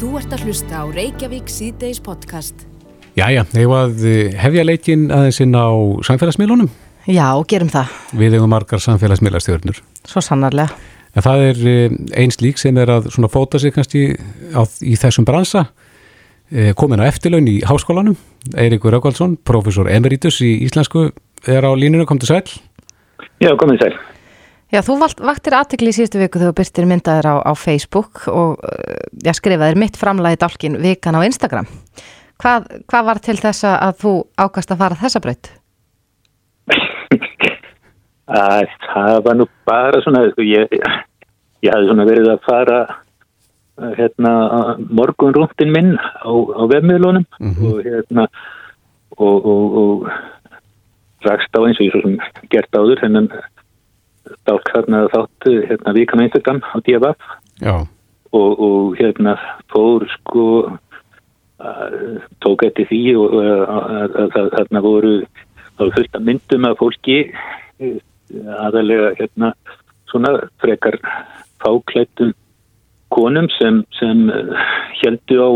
Þú ert að hlusta á Reykjavík síðdeis podcast. Jæja, hefur að eh, hefja leikin aðeins inn á samfélagsmiðlunum. Já, gerum það. Við hefum margar samfélagsmiðlastjörnur. Svo sannarlega. En það er eh, eins lík sem er að svona fóta sig kannski á, í þessum bransa. Eh, Komin á eftirlaun í háskólanum. Eirikur Raukvaldsson, professor emeritus í íslensku, er á línuna, kom til sæl. Já, komið sæl. Já, þú vaktir aðtekli í síðustu viku þegar þú byrtir myndaðir á, á Facebook og uh, já, skrifaðir mitt framlægi dálkin vikan á Instagram. Hvað, hvað var til þess að þú ákast að fara þessa braut? Að, það var nú bara svona, sko, ég, ég hafði svona verið að fara uh, hérna, morgun rúndin minn á, á vefmiðlunum og hérna og, og, og rakst á eins og ég svo sem gert áður hennan dálk þarna þáttu hérna vikan á Instagram á DFF og, og hérna fór sko tók eftir því og þarna voru fullt af myndum af fólki eh, aðalega hérna svona frekar fáklættum konum sem, sem heldu á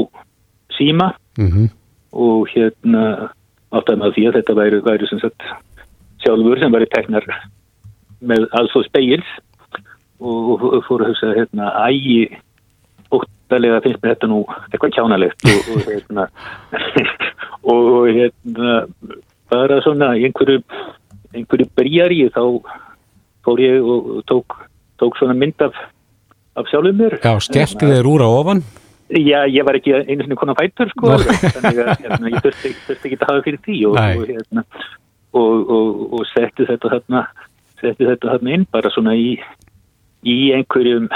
síma. Mm og hérna áttaði með því að þetta væri, væri sem sagt sjálfur sem væri teknar með aðsóð speils og, fór að hugsa hérna ægi óttalega finnst mér þetta nú eitthvað kjánalegt. Og, og hérna og, hérna bara svona einhverju einhverju bríari þá fór ég og tók, tók svona mynd af, af sjálfum mér. Já skellti þeir úr á ofan. Já, ég var ekki einu sinni konar fætur sko, þannig að hérna, ég þurfti, ekki að hafa fyrir því og, og, hérna, og, og, og setti þetta þarna, setti þetta þarna inn bara svona í, í einhverjum,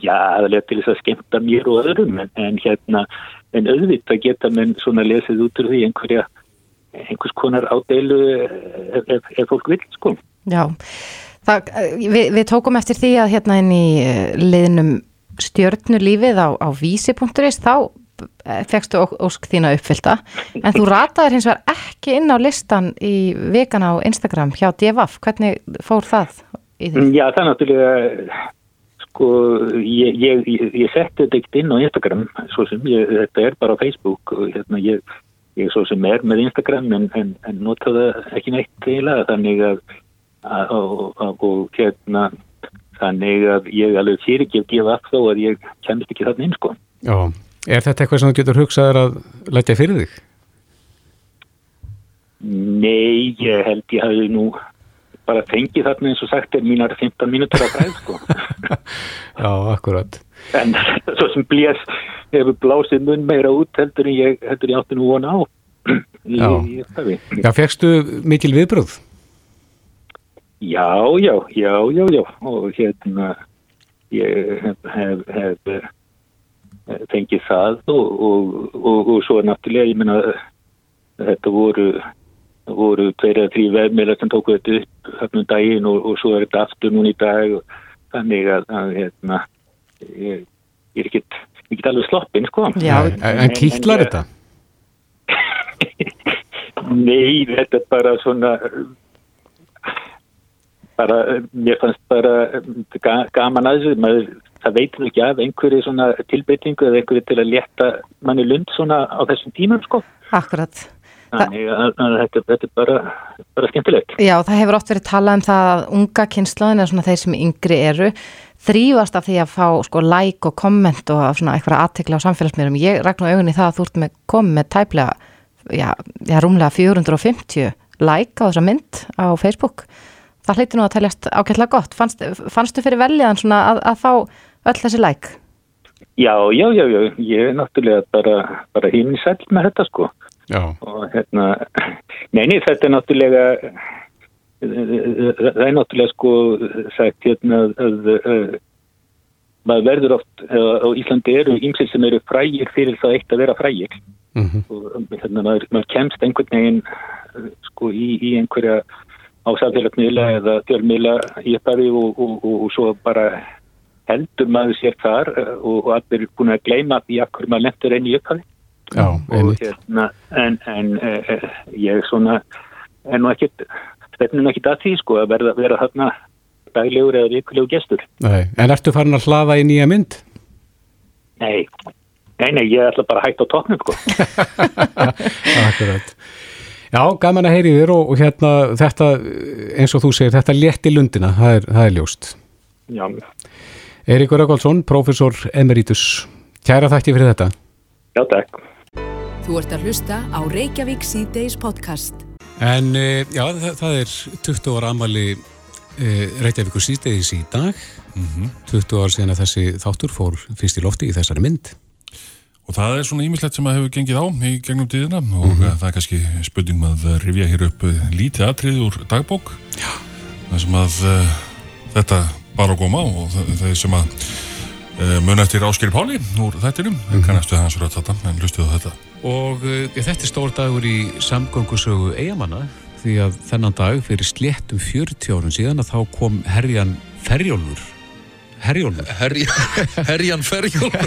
já, aðalega til þess að skemmta mér og öðrum, en, en hérna, en auðvitað geta menn svona lesið út úr því einhverja, einhvers konar ádeilu ef, ef, ef fólk vil, sko. Já, það, eh, við, við tókum eftir því að hérna inn í eh, liðnum stjörnulífið á, á vísi.is þá fegstu ósk þína uppfylta en þú rataðir hins vegar ekki inn á listan í vikan á Instagram hjá DFF, hvernig fór það í því? Já, það er náttúrulega sko, ég, ég, ég, ég setti þetta ekkert inn á Instagram svo sem ég, þetta er bara á Facebook og hérna ég, ég svo sem er með Instagram en, en, en nota það ekki neitt eiginlega þannig að, að og, hérna þannig að ég alveg fyrir ekki að gefa af þó að ég kemist ekki þarna inn sko. Já, er þetta eitthvað sem þú getur hugsaður að leggja fyrir þig? Nei, ég held ég hafi nú bara fengið þarna eins og sagt er mínar 15 mínútur að fræð sko. Já, akkurat. en svo sem blés hefur blásið mun meira út heldur en ég, heldur ég átti nú vona á Já. Já, fegstu mikil viðbröð? já, já, já, já, já og hérna ég hef, hef, hef fengið það og, og, og, og svo er náttúrulega ég menna þetta voru voru tveir eða þrý vefmiðlar sem tóku þetta upp þarna um daginn og, og svo er þetta aftur núna í dag og þannig að, að hérna ég, ég er ekkit, get alveg sloppin sko Já, En, en kýtlar þetta? Nei, þetta er bara svona bara, mér fannst bara ga- gaman að þessu, maður, það veitir ekki af einhverju svona tilbeitingu eða einhverju til að létta manni lund svona á þessum tímum sko. Akkurat. Þannig að, þetta, þetta er bara, bara skemmtilegt. Já, það hefur oft verið talað um það að unga kynslaðin eða svona þeir sem yngri eru þrýfast af því að fá sko like og komment og svona eitthvað aðtekla á samfélagsmiðlum. Ég rækna augunni það að þú ert með komið með tæplega, já, já, rúmlega 450 like á þessa mynd á Facebook. Það hleytir nú að teljast ágætlega gott. Fannst, fannstu fyrir veljaðan svona að, að fá öll þessi like? Já, já, já, já, ég er náttúrulega bara, bara hinn sæll með þetta sko. Já, og hérna, neini þetta er náttúrulega það er náttúrulega sko sagt hérna að, að, að maður verður oft á Íslandi eru ymsil sem eru frægir fyrir það eitt að vera frægir mm og hérna maður, maður kemst einhvern veginn sko í, í einhverja á samfélagsmiðla eða fjölmiðla í upphafi og, og, og, og svo bara heldur maður sér þar eh, og, allir er búin að gleyma því að hverju maður lentur enn í upphafi já, einmitt. hérna en, en uh, ég svona er nú ekkit stefnum ekkit að því sko að verða, vera þarna daglegur eða vikulegu gestur Nei. En ertu farin að hlaða í nýja mynd? nei, Nei, nei, ég ætla bara að hætta á tóknum, sko. Akkurat. Já, gaman að heyri þér og, og hérna þetta, eins og þú segir, þetta létti lundina, það er, það er ljóst. Já, Eiríkur Röggvaldsson, professor emeritus, kæra þakki fyrir þetta. já, takk. Þú ert að hlusta á Reykjavík C-Days podcast. En uh, já, það, það er 20 ára amali uh, Reykjavíkur síðdegis í dag, 20 ára síðan að þessi þáttur fór fyrst í lofti í þessari mynd. Og það er svona ímislegt sem að hefur gengið á í gegnum tíðina og mm það er kannski spurning með að rifja hér upp eh, lítið atrið úr dagbók. Já. Það sem að uh, þetta bara að góma og þe- þeir sem að uh, mun eftir Áskeri Páli úr þættinum, mm -hmm. kannastu hans rödd þetta, en lustuðu þetta. Og uh, þetta er stór dagur í samgöngusögu eigamanna því að þennan dag fyrir sléttum 40 árum síðan að þá kom herjan Ferjólfur. Herjólfur. Herja, herjan Ferjól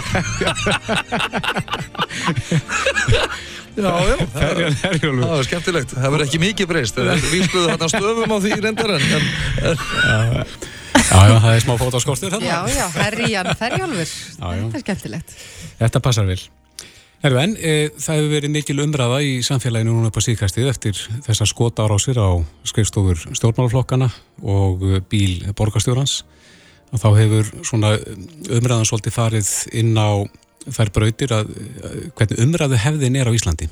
Já, já það Herjan Herjólfur. það var skemmtilegt, það verður ekki mikið breyst við spluðum hann stöfum á því reyndar en, en Já, já, það er smá fótaskortur þarna. Já, já, herjan ferjálfur. Já, já. Þetta er skemmtilegt. Þetta passar vel. Herru, en e, það hefur verið mikil umræða í samfélaginu núna upp á síðkastið eftir þessar skotárásir á skrifstofur stjórnmálaflokkana og e, bíl borgarstjórans. Og þá hefur svona umræðan svolítið farið inn á þær brautir að e, hvernig umræðu hefðin er á Íslandi.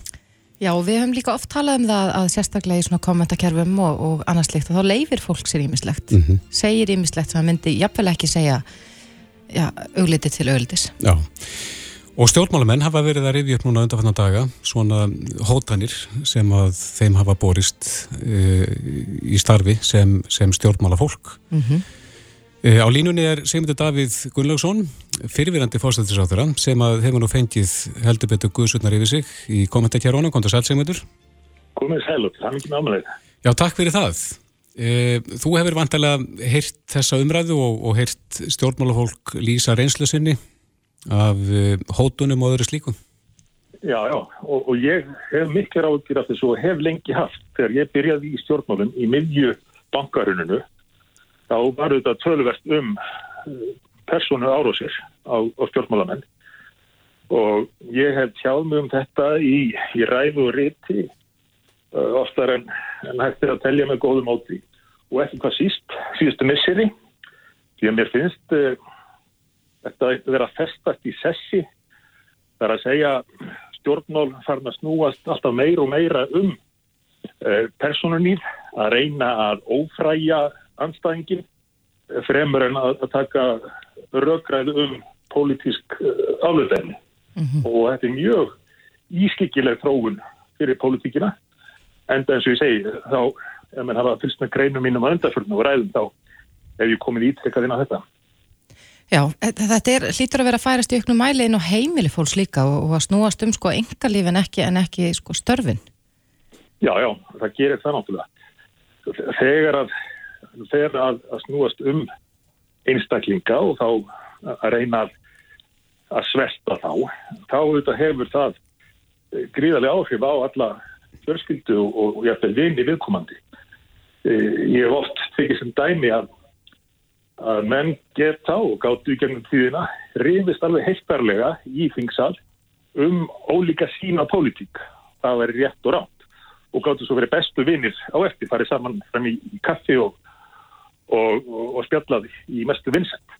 Já, og við höfum líka oft talað um það að sérstaklega í svona kommentakerfum og, og annars líkt að þá leifir fólk sér ímislegt. Mhm. Segir ímislegt sem að myndi jafnvel ekki segja já, augliti til auglitis. Já. Og stjórnmálamenn hafa verið að rifja upp núna undanfannan daga svona hótanir sem að þeim hafa borist e, í starfi sem, sem stjórnmálafólk. Mm E, á línunni er Sigmundur Davíð Gunnlaugsson, fyrirvirandi fórstættisáþura sem að hefur nú fengið heldur betur guðsutnar yfir sig í kommentarkjærónu, kontur sæl Sigmundur. Komið sæl og það er mikið námalega. Já, takk fyrir það. E, þú hefur vantarlega heyrt þessa umræðu og, og heyrt stjórnmálafólk lýsa reynslu sinni af e, hótunum og öðru slíku. Já, já, og, og ég hef miklu ráðgjur af þessu og hef lengi haft. Þegar ég byrjaði í stjórnmálum í miðju bankaruninu, þá var þetta tölverst um eh, persónu árósir á, á stjórnmálamenn. Og ég hef tjáð mig um þetta í, í ræðu og riti uh, oftar en, en hægt er að telja með góðum móti. Og ekki hvað síst, síðustu misseri. Því að mér finnst uh, þetta vera festast í sessi. Það er að segja stjórnmál farin að snúast alltaf meira og meira um uh, personunýð, að reyna að ófræja anstæðingin eh, fremur en að, að taka rökræðu um pólitísk uh, aflöðenni. Og þetta er mjög ískikileg þróun fyrir pólitíkina. Enda eins og ég segi, þá, ef mann hafa fylgst með greinum mínum að undarförnum og ræðum, þá hef ég komin ítrekkað inn á þetta. Já, þetta er, hlýtur að vera að færast í auknum mæli inn á heimili fólks líka og, og að snúast um sko engalíf en ekki, en ekki sko störfin. Já, já, það gerir það náttúrulega. Þegar að, þegar að, að snúast um einstaklinga og þá að reyna að, svelta þá, þá auðvitað hefur það eh, gríðarlega áhrif á alla fjörskildu og, jafnvel vini viðkomandi. Eh, Ég hef oft tekið sem dæmi að, að menn geta og gáttu í gennum tíðina rifist alveg heiltarlega í þingsal um ólíka sína pólitík. Það væri rétt og rátt og gáttu svo verið bestu vinnir á eftir, farið saman fram í kaffi og, og, og, og spjallaði í mestu vinsend.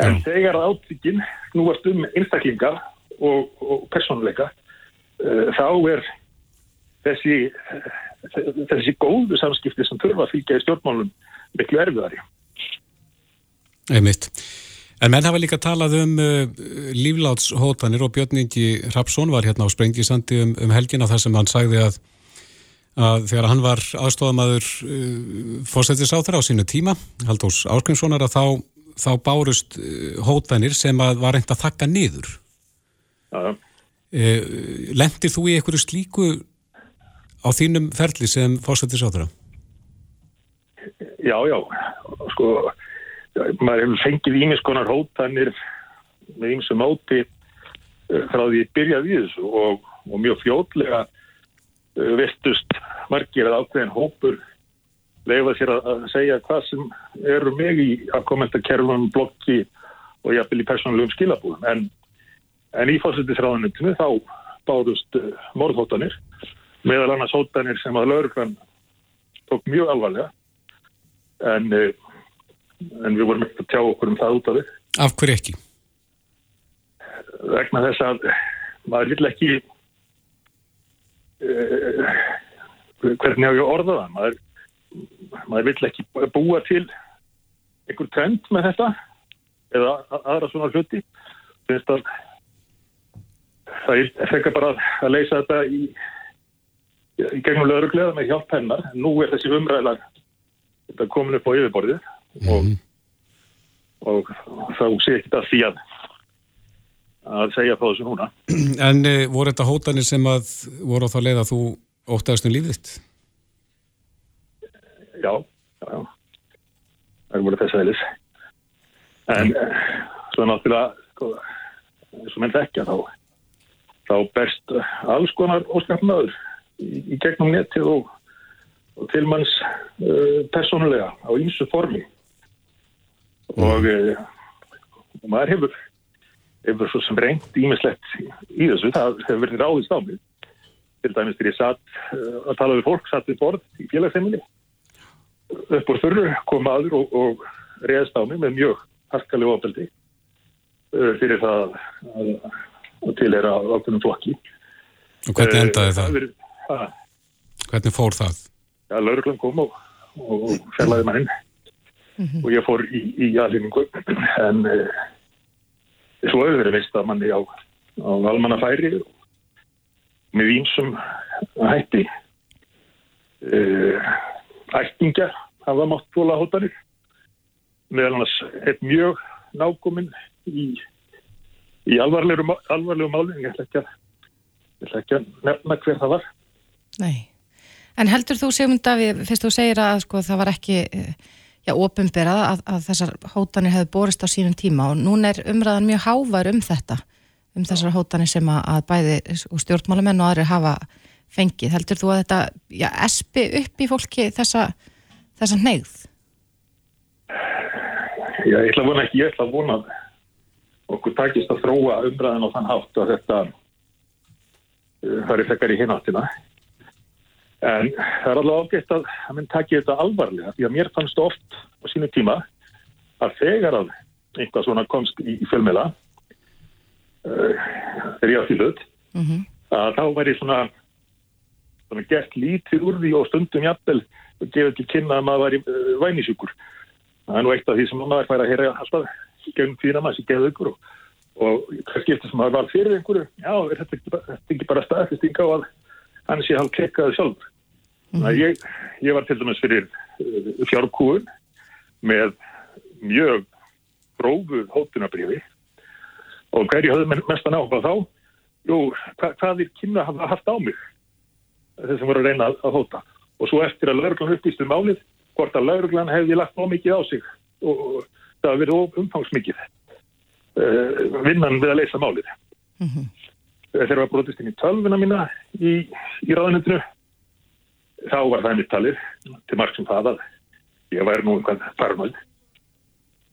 En þegar áttíkin núast um einstaklinga og, og persónuleika, uh, þá er þessi, uh, þessi góðu samskipti sem þurfa að fylgja í stjórnmálum miklu erfiðari. Einmitt. En menn hafa líka talað um uh, líflátshótanir og Björn Ingi Rapsson var hérna á Sprengisandi um, um helgina þar sem hann sagði að, að þegar hann var aðstofamaður uh, fórsættisáþra á sínu tíma, Haldós Áskrimssonar, að þá, þá bárust uh, hótanir sem að var reynd að þakka niður. Já, Uh, lendir þú í einhverju slíku á þínum ferli sem fórsættisáþra? já, já, sko, maður hefur fengið ímis konar hótanir með ímsu móti uh, frá því ég byrjaði í þessu og, og mjög fljótlega uh, vestust margir að ákveðin hópur leifa sér að, segja hvað sem eru mig í að kommentakerfum, blokki og jafnvel í persónulegum skilabúðum. En En í fórsættisráðanutinu þá bárust uh, morðhóttanir, meðal annars hóttanir sem að lauruglan tók mjög alvarlega. En, uh, en við vorum ekki að tjá okkur um það út af því. Af hverju ekki? Vegna þess að maður vill ekki, hvernig á ég að orða það, maður, maður vill ekki búa til einhver trend með þetta eða aðra svona hluti. Finnst að það er frekar bara að leysa þetta í, í gegnum lögreglega með hjálp hennar. En nú er þessi umræðlar komin upp á yfirborðið og, og þá sé ekki það því að að segja frá þessu núna. En uh, voru þetta hótanir sem að voru á þá leið að þú óttaðast um lífið þitt? já, já, já. það voru þess aðeins en eh, svo náttúrulega sko, eins og menn þekkja þá þá berst alls konar óskapnaður í, í gegnum netið og, og til manns uh, persónulega á ýmsu formi. Og, uh, og maður hefur hefur svo sem reynd ímislegt í þessu, það hefur verið ráðist á mig. Til dæmis þegar ég satt uh, að tala við fólk, satt við borð í félagsheiminni upp úr þurru kom maður og, og reyðst á mig með mjög harkalega ofbeldi uh, fyrir það að, tilhera ákveðnum flokki. Og hvernig endaði Eh, það? verið- Það, Hvernig fór það? ja, lauruglan kom og, og, fjarlæði mann og ég fór í, í aðlýningu en uh, svo hefur verið veist að manni á, á almannafæri með vínsum hætti uh, ættingjar hafa mátt fóla hótanir. Meðal annars eitt mjög nákominn í, í alvarlegu, má- alvarlegu málinn ég ætla ekki að ekki að nefna hver það var. Nei. En heldur þú Sigmund Davíð, fyrst þú segir að sko, það var ekki já, ofinberað að, að þessar hótanir hefði borist á sínum tíma og núna er umræðan mjög hávær um þetta, um þessar hótanir sem að, að bæði og stjórnmálamenn og aðri hafa fengið. Heldur þú að þetta já, espi upp í fólki þessa, þessa neyð? Já, ég ætla að vona ekki, ég ætla að vona að okkur takist að þróa umræðan á þann hátt að þetta uh, fari flekkar í hináttina. En það er alveg ágætt að að minn taki þetta alvarlega því að mér fannst oft á sínu tíma að þegar að einhvað svona komst í, í fjölmela uh, þegar ég átti hlut Mm að þá væri svona, svona gert lítið úr því og stundum jafnvel og gefið til kynna að maður væri uh, vænisjúkur. Það er nú eitt af því sem maður fær að heyra alltaf gegn tíðina maður sem geða ykkur og, og hvað skiptir sem maður var fyrir einhverju, já, er þetta ekki, bara- bara staðfesting á að hann sé hálf kekkaði sjálfur. Mm. Ég, ég var til dæmis fyrir uh, fjárkúun með mjög grófu hótunabriði og hverju höfðu mestan áhuga þá? Jú, hva, hvað er kynna hafa haft á mig þeir sem voru að reyna að, að hóta og svo eftir að lauruglan upplýstu málið hvort að lauruglan hefði lagt á mikið á sig og, og það hafi verið umfangsmikið uh, vinnan við að leysa málið þegar var brotist inn í tölvuna mína í, í ráðanöndinu þá var það mitt talið til marg sem það að ég væri nú einhvern paranoid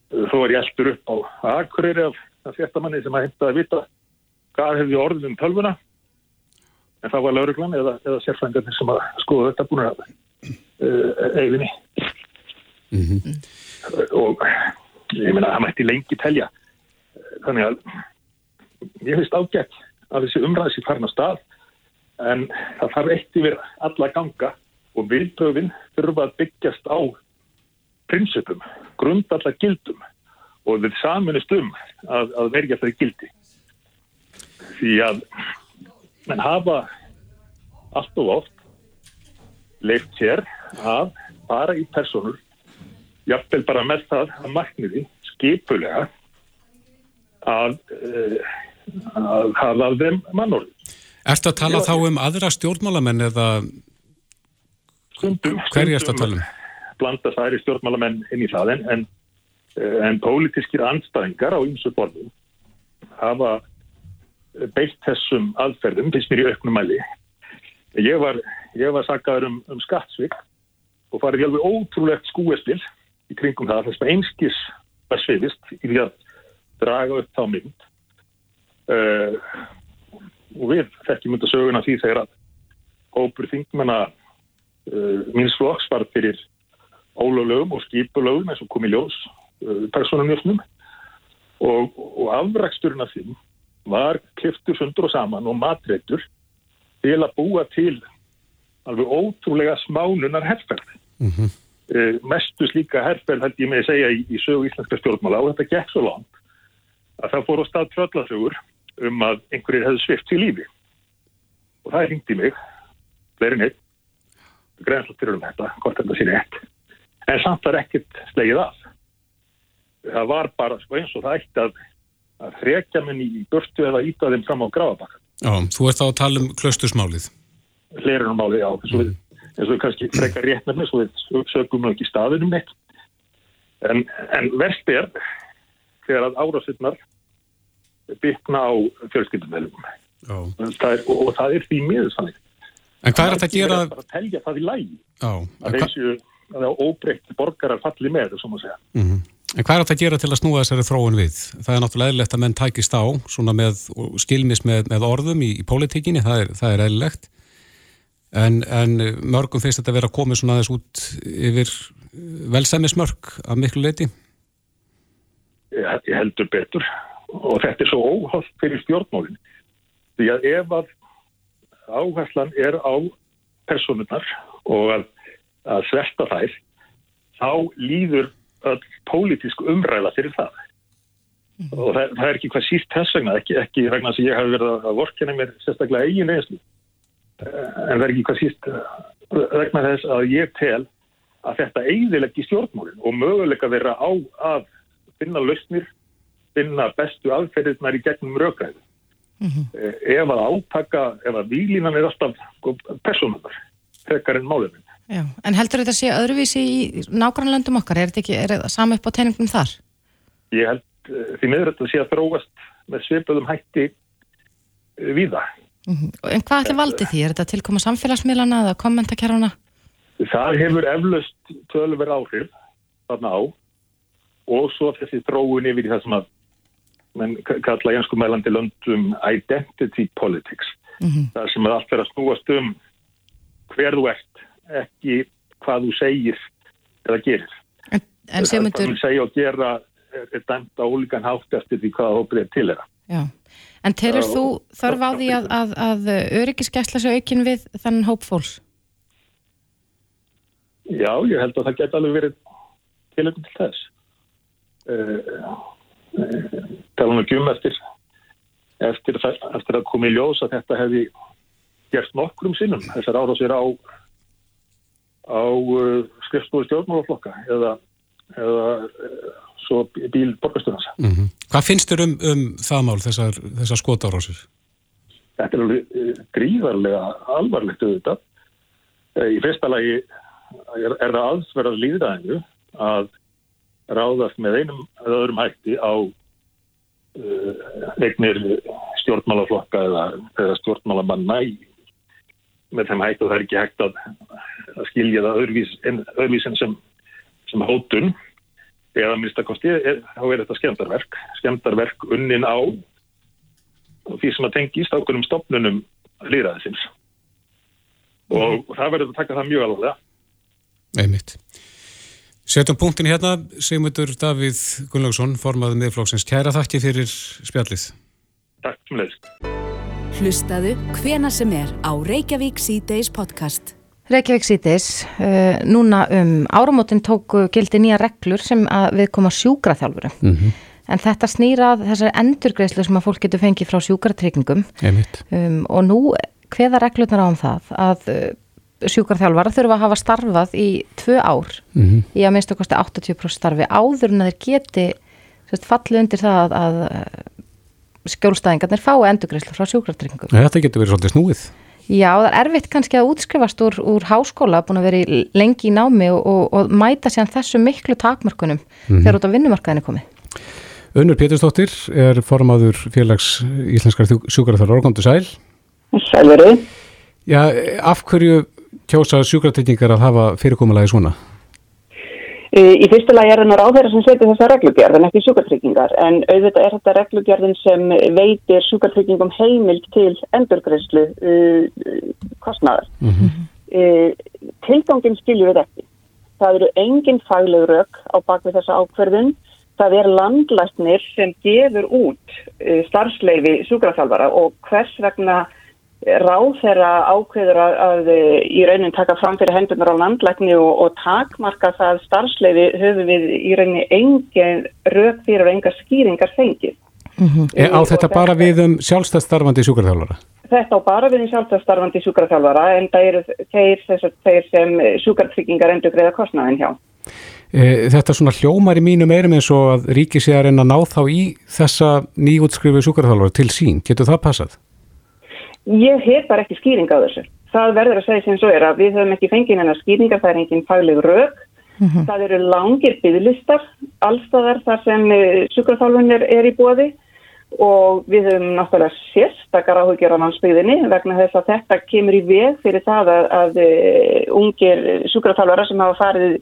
svo var ég eldur upp á Akureyri af, af fjartamanni sem að heimta að vita hvað hefði orðið um tölvuna. En það var lauruglan eða, eða sérfrængarnir sem að skoða þetta búin að uh, eiginni og ég meina það mætti lengi telja. Þannig að ég finnst ágætt að þessi umræði sér farin á stað en það þarf eitt yfir alla ganga og viðbröfin þurfa að byggjast á prinsipum, grundallar gildum og við saminust um að, að verja þau gildi því að menn hafa allt og oft leift sér að fara í personur jafnvel bara með það að markniði skipulega að, að hafa af þeim mannorði. Ertu að tala þá um aðra stjórnmálamenn eða Stundum, hverju ertu að tala um? blanda það í stjórnmálamenn inn í það en, en, eh, en pólitískir andstæðingar á ymsu borðum hafa beitt þessum aðferðum, finnst mér í auknum mæli. Ég var, var sakaður um, um skattsvík og farið alveg ótrúlegt skúespil í kringum það, þess að einskis var svifist í því að draga upp þá mynd. uh, og við þekkjum undir söguna því þegar að hópur þingmenna uh, míns flokks var fyrir ólöglegum og skipulögum eins og kom í ljós uh, personumjöfnum og, og afraksturinn af því var kliftur sundur og saman og matreitur til að búa til alveg ótrúlega smánunar herrferð. Mm -hmm. uh, mestu slíka herrferð held ég með að segja í, í sögu íslenska stjórnmála og þetta gekk svo langt að það fór á stað tröllasögur um að einhverjir hefði svift til lífi. Og það ringdi mig, fleiri neitt, grænsluttir um þetta, hvort þetta sé rétt. En samt var ekkert slegið af. Það var bara sko, eins og það eitt að, að frekja minni í burtu eða íta þeim fram á gráðabakka. Já, þú ert þá að tala um klaustusmálið. Lerunumálið, já, eins og við, eins og við kannski frekka rétt með mér, svo við sögum nú ekki staðinum neitt. En, en verst er þegar að árásirnar byggna á fjölskyldumvelum og, og það er því miður sannig. En hvað er þetta að gera? Það er að telja það í lægi. Já. Að þessu, það óbreykt borgarar falli með þessu, svona að segja. Mm -hmm. En hvað er þetta að gera til að snúa þessari þróun við? Það er náttúrulega eðlilegt að menn tækist á svona með skilmis með, með orðum í, í pólitíkinni, það er, það er eðlilegt. En, en mörgum finnst þetta að vera koma svona aðeins út yfir velsæmismörk af miklu leiti? Ég heldur betur og þetta er svo óhald fyrir stjórnmálinn. Því að ef að áherslan er á personunar og að, að sverta þær, þá líður öll pólitísk umræða fyrir það. Mm. Og það, það er ekki hvað síst þess vegna, ekki, ekki vegna sem ég hafi verið að vorkina mér sérstaklega eigin einslu, en það er ekki hvað síst vegna þess að ég tel að þetta eiginlega stjórnmálinn og möguleika vera á að finna lausnir, finna bestu aðferðirnar í gegnum rökæðu. Mm -hmm. ef að átaka, ef að výlínan er alltaf sko, personunar, frekar en málefinn. Já, en heldur þetta að sé öðruvísi í nágrannlöndum okkar? Er þetta ekki, er þetta sami upp á teiningum þar? Ég held því meður þetta að sé að þróast með svipöðum hætti við það. Mm -hmm. En hvað ætli valdi því? Er þetta tilkoma samfélagsmiðlana eða kommentarkerfana? Það hefur eflaust tölver áhrif þarna á og svo þessi þróun yfir í það sem að menn kalla janskumælandi löndum identity politics. Mm -hmm. Það sem að allt verður að snúast um hver þú ert, ekki hvað þú segir eða gerir. En, en sem myndur... Það þú segja og gera er, er dæmt á ólíkan hátt eftir því hvaða hóprið er til þeirra. Já, en telur þú þörf á því að, að, að öryggiskesla sér aukin við þann hóp fólks? Já, ég held að það geta alveg verið tilökum til þess. Uh, uh, tala um ekki um eftir, eftir, eftir að koma í ljós að þetta hefði gert nokkrum sinnum þessar árásir á, á uh, skrifstofu stjórnmálaflokka eða, eða svo bíl borgastunans. Mm -hmm. Hvað finnst þér um, um það mál, þessar, þessar skotárásir? Þetta er alveg gríðarlega alvarlegt auðvitað. Í fyrsta lagi er, er það aðsverðar líðræðinu að ráðast með einum eða öðrum hætti á uh, eignir stjórnmálaflokka eða, eða stjórnmálamanna í, með þeim hætti og það er ekki hægt að, að skilja það öðruvísin öðruvís sem, sem hótun. Eða minnst að kosti þá er þetta skemdarverk skemdarverk unnin á því sem að tengist ákveðum stopnunum líðræðisins og, og það verður að taka það mjög alveg Einmitt. Setjum punktin hérna, Sigmundur Davíð Gunnlaugsson, formaðið miðflóksins. Kæra þakki fyrir spjallið. Takk sem leiðist. Hlustaðu hvena sem er á Reykjavík C-Days podcast. Reykjavík C-Days, uh, núna um áramótin tóku gildi nýja reglur sem við koma sjúkraþjálfuru. Mm -hmm. En þetta snýrað þessari endurgreislu sem að fólk getur fengið frá sjúkratryggingum. Um, og nú hveða reglurnar á um það að uh, sjúkarþjálfara þurfa að hafa starfað í tvö ár mm -hmm. í að minnst okkarstu 80% starfi áður en þeir geti sérst, fallið undir það að, að skjólstæðingarnir fái endurgreyslu frá sjúkartryngum. Þetta getur verið svolítið snúið. Já, það er erfitt kannski að útskrifast úr, úr háskóla, búin að vera lengi í námi og, og, og mæta sér þessu miklu takmörkunum mm -hmm. þegar út á vinnumarkaðinu komið. Unnur Pétursdóttir er formadur félags íslenskar sjúkarþjálfara og kom til sæl. Sælverið. Já, af hverju kjósa sjúkratryggingar að hafa fyrirkomulagi svona? Í fyrsta lagi er það ráðherra sem setur þessa reglugjörð en ekki sjúkartryggingar en auðvitað er þetta reglugjörðin sem veitir sjúkartryggingum heimild til endurgreyslu uh, kostnaðar. Mm -hmm. uh, tilgangin skiljum við ekki. Það eru engin fagleg rauk á bakvið þessa ákverðun. Það er landlæknir sem gefur út uh, starfsleifi sjúkarþjálfara og hvers vegna ráð þeirra ákveður að, að í raunin taka fram fyrir hendunar á landlækni og, og takmarka það starfsleifi höfum við í raunin engin röð fyrir og enga skýringar fengið. Mm -hmm. Á þetta bara við um sjálfstæðstarfandi sjúkarþjálfara? Þetta á bara við um sjálfstæðstarfandi sjúkarþjálfara en það eru þeir, þeir sem sjúkartryggingar endur greiða kostnaðin hjá. E, þetta svona hljómar í mínum eirum eins og að ríkið sé að reyna að ná þá í þessa nýjútskrifu sjúkarþjálfara til sín. Getur það passað? Ég hef bara ekki skýring á þessu. Það verður að segja sem svo er að við höfum ekki fengið hennar skýringar, það er enginn fagleg rauk. Mm -hmm. Það eru langir bygglistar, allstaðar þar sem eh, sjúkrafálfunir er í bóði og við höfum náttúrulega sérstakar áhugjör á landsbyggðinni vegna þess að þetta kemur í veg fyrir það að, að uh, ungir sjúkrafálvara sem hafa farið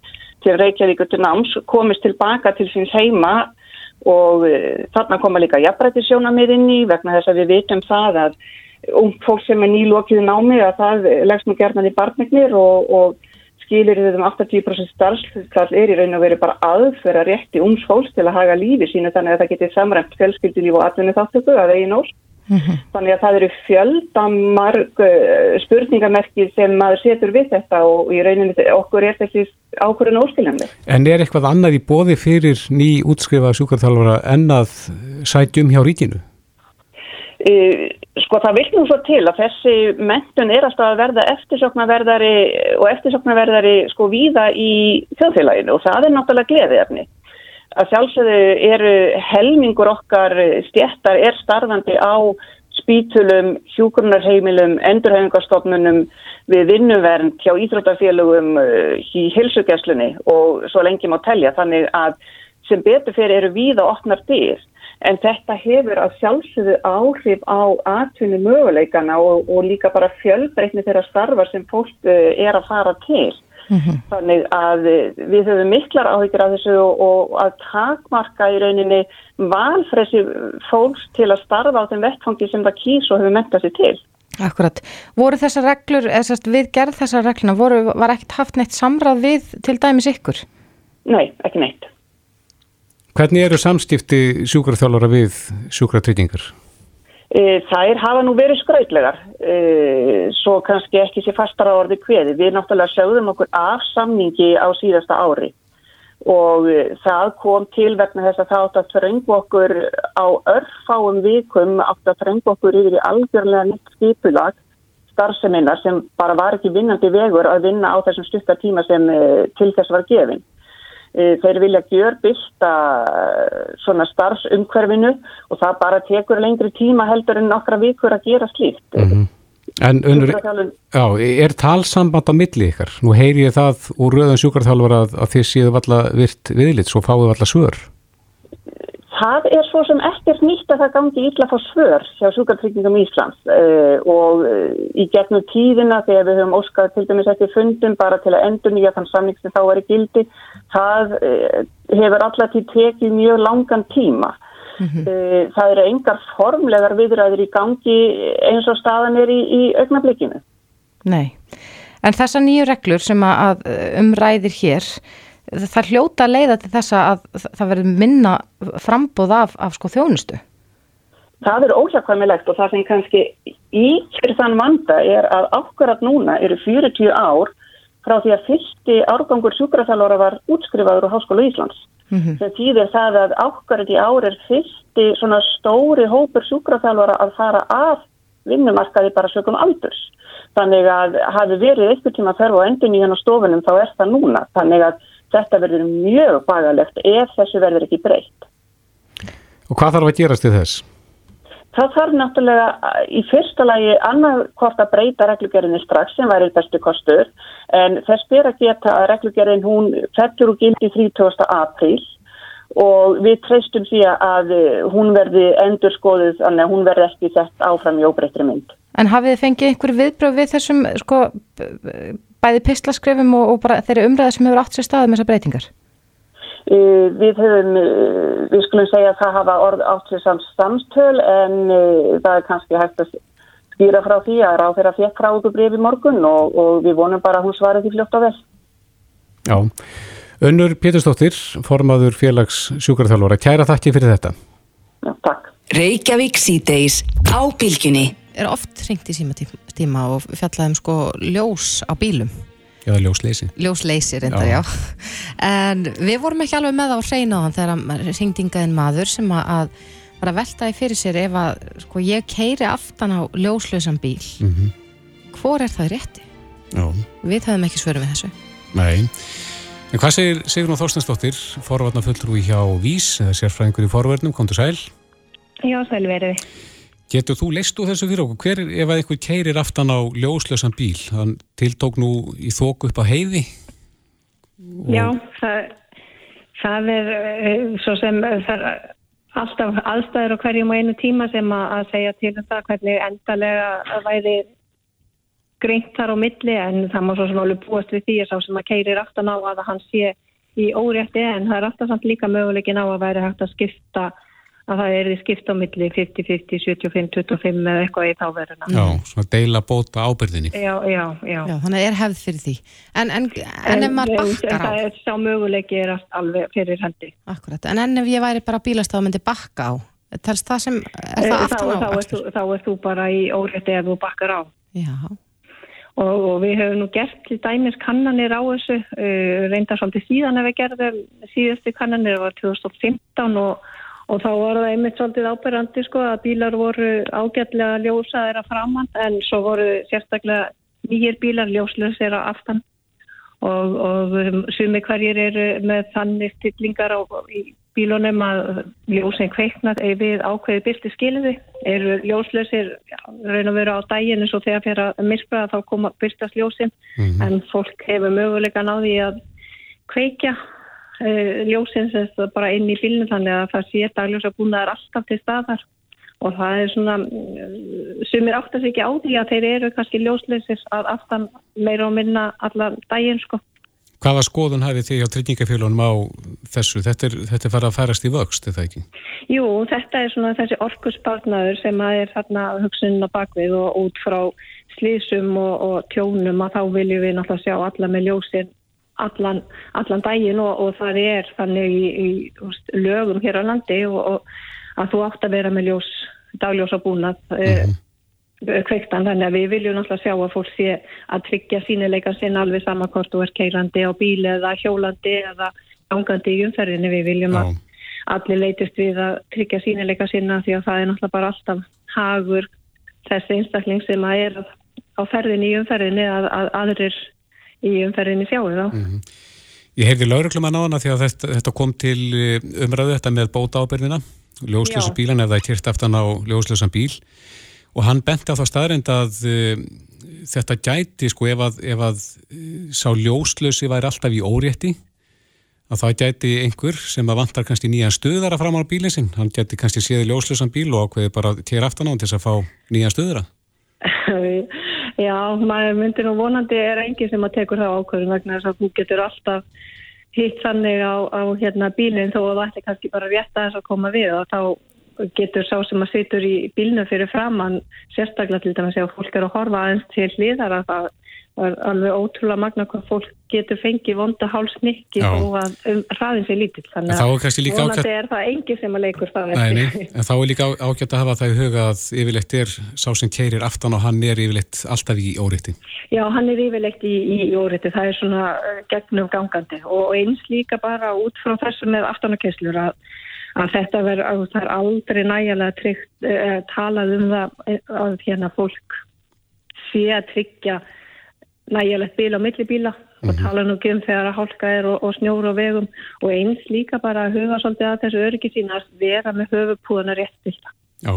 til Reykjavík til náms komist tilbaka til síns heima og uh, þarna koma líka jafnbrættisjónamiðinn í vegna þess að við vitum það að ung fólk sem er nýlokið námi að það leggst nú gerðan í barnignir og, og skilir þau um 80% starfsfall er í raun og veri bara aðfæra rétti ums fólks til að haga lífi sínu þannig að það getur samræmt fjölskyldilíf og atvinni þáttöku að eigin orð. Mm -hmm. Þannig að það eru fjöldamarg uh, spurningamerki sem maður setur við þetta og í rauninu okkur er þessi ákvörðin óskiljandi. En er eitthvað annað í bóði fyrir ný útskrifa sjúkarþálfara en að sætjum hjá ríkinu? Uh, Sko það vil nú svo til að þessi mentun er alltaf að verða eftirsoknaverðari og eftirsoknaverðari sko víða í þjóðfélaginu og það er náttúrulega gleðiðefni. Að sjálfsögðu eru helmingur okkar stjættar er starfandi á spítulum, hjúgrunarheimilum, endurhefingarstofnunum við vinnuvernd hjá íþrótafélugum í hilsugjæslunni og svo lengi má telja þannig að sem betur fyrir eru víða opnar dyr en þetta hefur að sjálfsögðu áhrif á atvinni möguleikana og, og líka bara fjölbreytni þeirra starfar sem fólk eh, er að fara til. Mm -hmm. Þannig að eh, við höfum miklar áhyggjur af þessu og, og að takmarka í rauninni valfresi fólks til að starfa á þeim vettfangi sem það kýrs og hefur mentað sér til. Akkurat. Voru þessar reglur, eða sérst við gerð þessar regluna, voru, var ekkert haft neitt samráð við til dæmis ykkur? Nei, ekki neitt. Hvernig eru samstifti sjúkraþjálfara við sjúkratryggingar? E, þær hafa nú verið skrautlegar, e, svo kannski ekki sé fastara orði hveði. Við náttúrulega sjáðum okkur af samningi á síðasta ári og e, það kom til vegna þess að það átt að þröngu okkur á örfáum vikum, átt að þröngu okkur yfir í algjörlega nýtt skipulag starfseminnar sem bara var ekki vinnandi vegur að vinna á þessum styrta tíma sem til þess var gefinn. E, þeir vilja gjör byrsta e, svona starfsumhverfinu og það bara tekur lengri tíma heldur en nokkra vikur að gera slíkt. Mm -hmm. En unur, já, er talsamband á milli ykkar? Nú heyri ég það úr rauðan sjúkarþálfar að, að þið séu valla virt viðlitt, svo fáu valla svör. Það er svo sem ekkert nýtt að það gangi ítla fá svör hjá Súkartryggingum Íslands uh, og uh, í gegnum tíðina þegar við höfum óskað til dæmis eftir fundum bara til að endur nýja þann samning sem þá er í gildi, það uh, hefur alltaf til tekið mjög langan tíma. Mm -hmm. Það eru engar formlegar viðræður í gangi eins og staðan er í, í augnablikinu. Nei, en þessa nýju reglur sem að umræðir hér það hljóta leiða til þessa að það verður minna frambóð af, af sko þjónustu? Það er óhjákvæmilegt og það sem kannski íkjör þann vanda er að ákvarðat núna eru 40 ár frá því að fyrsti árgangur sjúkraþjálfara var útskrifaður á Háskóla Íslands. Mm -hmm. Það týðir það að ákvarðat í ár er fyrsti svona stóri hópur sjúkraþjálfara að fara af vinnumarkaði bara sögum aldurs. Þannig að hafi verið eitthvað tíma að ferfa á endun í hennar stofunum þá er það núna. Þannig að Þetta verður mjög bagalegt ef þessu verður ekki breytt. Og hvað þarf að gerast í þess? Það þarf náttúrulega í fyrsta lagi annað hvort að breyta reglugjörðinni strax sem væri bestu kostur en þess ber að geta að reglugjörðin hún fettur og gildi 30. apríl og við treystum því að hún verði endur skoðuð þannig að hún verði ekki sett áfram í óbreytri mynd. En hafið þið fengið einhver viðbröð við þessum sko bæði pislaskrefum og, og bara þeirri umræða sem hefur átt sér staðum þessar breytingar? Uh, við höfum, uh, við skulum segja að það hafa orð átt sér samt samstöl en uh, það er kannski hægt að skýra frá því að ráð þeirra fekk frá okkur breyfi morgun og, og við vonum bara að hún svarði því fljótt á vel. Já, Önnur Pétursdóttir, formaður félags sjúkarþjálfara, kæra þakki fyrir þetta. Já, takk. Reykjavík síðdeis á bylgjunni. Er oft hringt í síma tíma og fjallaðum sko ljós á bílum. Já, ljósleysi. Ljósleysi reyndar, já. já. En við vorum ekki alveg með á hreina á hann þegar hringdingaðin maður sem að var að veltaði fyrir sér ef að sko, ég keiri aftan á ljóslausan bíl. Mm -hmm. Hvor er það rétti? Já. Við höfum ekki svöru við þessu. Nei. En hvað segir Sigrun Þorstensdóttir, forvarnar fulltrúi hjá Vís, eða sérfræðingur í forvarnum, kom til sæl? Já, sæl verið. Getur þú leist úr þessu fyrir okkur? Hver ef að einhver keirir aftan á ljóslösan bíl? Þann tiltók nú í þóku upp á heiði? Og... Já, það, það er eh, svo sem það er alltaf aðstæður á hverjum og einu tíma sem að segja til um það hvernig endalega væri greint þar á milli en það má svo sem alveg búast við því að sá sem að keirir aftan á að hann sé í órétti en það er alltaf samt líka möguleikin á að væri hægt að skipta að það er því skipt á milli 50-50, 75-25 eða eitthvað í þáverðina. Já, svona deila bóta ábyrðinni. Já, já, já. Já, þannig er hefð fyrir því. En, en, en ef maður bakkar á? Það er sá möguleiki er alveg fyrir hendi. Akkurat, en en ef ég væri bara bílastaf og myndi bakka á, telst það sem, er það aftan á? Þá, þá, þú, þá er þú bara í órétti ef þú bakkar á. Já. Og, og við höfum nú gert til dæmis kannanir á þessu, uh, reyndar svolítið síðan ef við gerðum síðustu kannanir, það var 2015 og og þá var það einmitt svolítið áberandi sko að bílar voru ágætlega ljósaðir að framann en svo voru sérstaklega nýjir bílar ljósleusir að aftan. Og, og um, sumi hverjir eru með þannig stillingar á bílunum að ljósinn kveiknað eða við ákveði byrti skiliði eru ljósleusir raun og veru á eins og þegar fyrir að myrkra þá koma byrtast ljósinn mm -hmm. en fólk hefur möguleika náði að kveikja ljósins bara inn í bílinu þannig að það sé dagljósa búnaðar alltaf til staðar og það er svona sem er áttast ekki á því að þeir eru kannski ljósleisir að aftan meira og minna allan daginn sko. Hvaða skoðun hafið því á tryggingafélunum á þessu? Þetta er, þetta er farið að færast í vöxt, er það ekki? Jú, þetta er svona þessi orkuspartnaður sem er þarna hugsunna bakvið og út frá slísum og, og tjónum að þá viljum við náttúrulega sjá alla með ljósin allan, allan daginn og, og það er þannig í, í, í lögum hér á landi og, og að þú átt að vera með ljós, dagljósa búnað mm -hmm. uh, kveiktan þannig að við viljum náttúrulega sjá að fólk sé að tryggja sínileika sinna alveg saman hvort þú er keirandi á bíli eða hjólandi eða gangandi í umferðinni við viljum Já. að allir leytist við að tryggja sínileika sinna því að það er náttúrulega bara alltaf hagur þessi einstakling sem að er á ferðinni í umferðinni að, að aðrir í umferðinni sjáu þá. Mm -hmm. Ég heyrði lauruglum að náðana því að þetta, þetta kom til eh, umræðu þetta með bóta ábyrðina, ljóslösa bílan er kyrkt aftan á ljóslösan bíl og hann benti á það staðrind að uh, þetta gæti sko ef að, ef að uh, sá ljóslösi væri alltaf í órétti að það gæti einhver sem að vantar kannski nýjan stöðara fram á bílinn sinn, hann gæti kannski séði ljóslösan bíl og ákveði bara kér aftan á hann til þess að fá nýjan stöðara. Já, maður myndir nú vonandi er engi sem að tekur það ákvörðum vegna þess að þú getur alltaf hitt sannig á, á hérna, bílinn þó að það ætti kannski bara rétt að þess að koma við og þá getur sá sem að situr í bílnu fyrir framann sérstaklega til þess að fólk er að horfa aðeins til hlýðar að það var alveg ótrúlega magna hvað fólk getur fengið vonda hálsmikki og að um, hraðin sér lítill þannig að vonandi ákjætt... er það engi sem að leikur það nei, nei, en þá er líka ágætt að hafa það í huga að yfirleitt er sá sem keirir aftan og hann er yfirleitt alltaf í óriðti Já, hann er yfirleitt í, í óriðti það er svona uh, gegnum gangandi. Og eins líka bara út frá þessu með aftanarkesslur að, að þetta verður, það er aldrei nægilega tryggt, uh, talað um það að hérna fólk sé að tryggja nægilegt bíl á millibíla mm -hmm. og mhm. tala nú um þegar að hálka er og, og snjóru á vegum og eins líka bara að huga svolítið að þessu öryggi sína að vera með höfupúðana rétt til það. Já,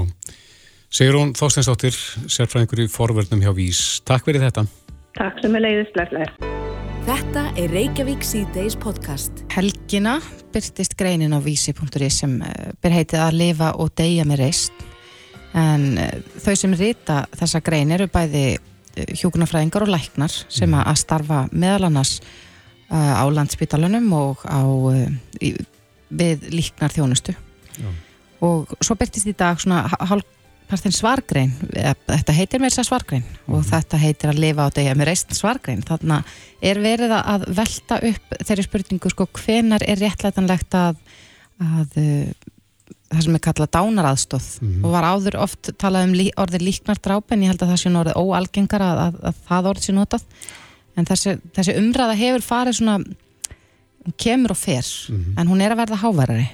Sigrún Þóstensdóttir, sérfræðingur í forverðnum hjá Vís. Takk fyrir þetta. Takk sem er leiðist, leiklega. Þetta er Reykjavík C-Days podcast. Helgina byrtist greinin á vísi.is sem eh, ber heitið að lifa og deyja með reist en eh, þau sem rita þessa grein eru bæði hjúkunarfræðingar og læknar sem að starfa meðal annars uh, á landsbytalanum og á uh, í, við líknar þjónustu og svo byrtist í dag svona hálfpartin svargrein þetta heitir mér að svargrein og þetta heitir að lifa á degja með reist svargrein. Þannig að er verið að velta upp þeirri spurningu sko hvenar er réttlætanlegt að, að uh, það sem er kallað dánaraðstóð og var áður oft talað um lí, orðið líknardráp en ég held að það sé nú orðið óalgengar að, að, að það orðið sé notað. En þessi, þessi umræða hefur farið svona hún kemur og fer en hún er að verða háværari.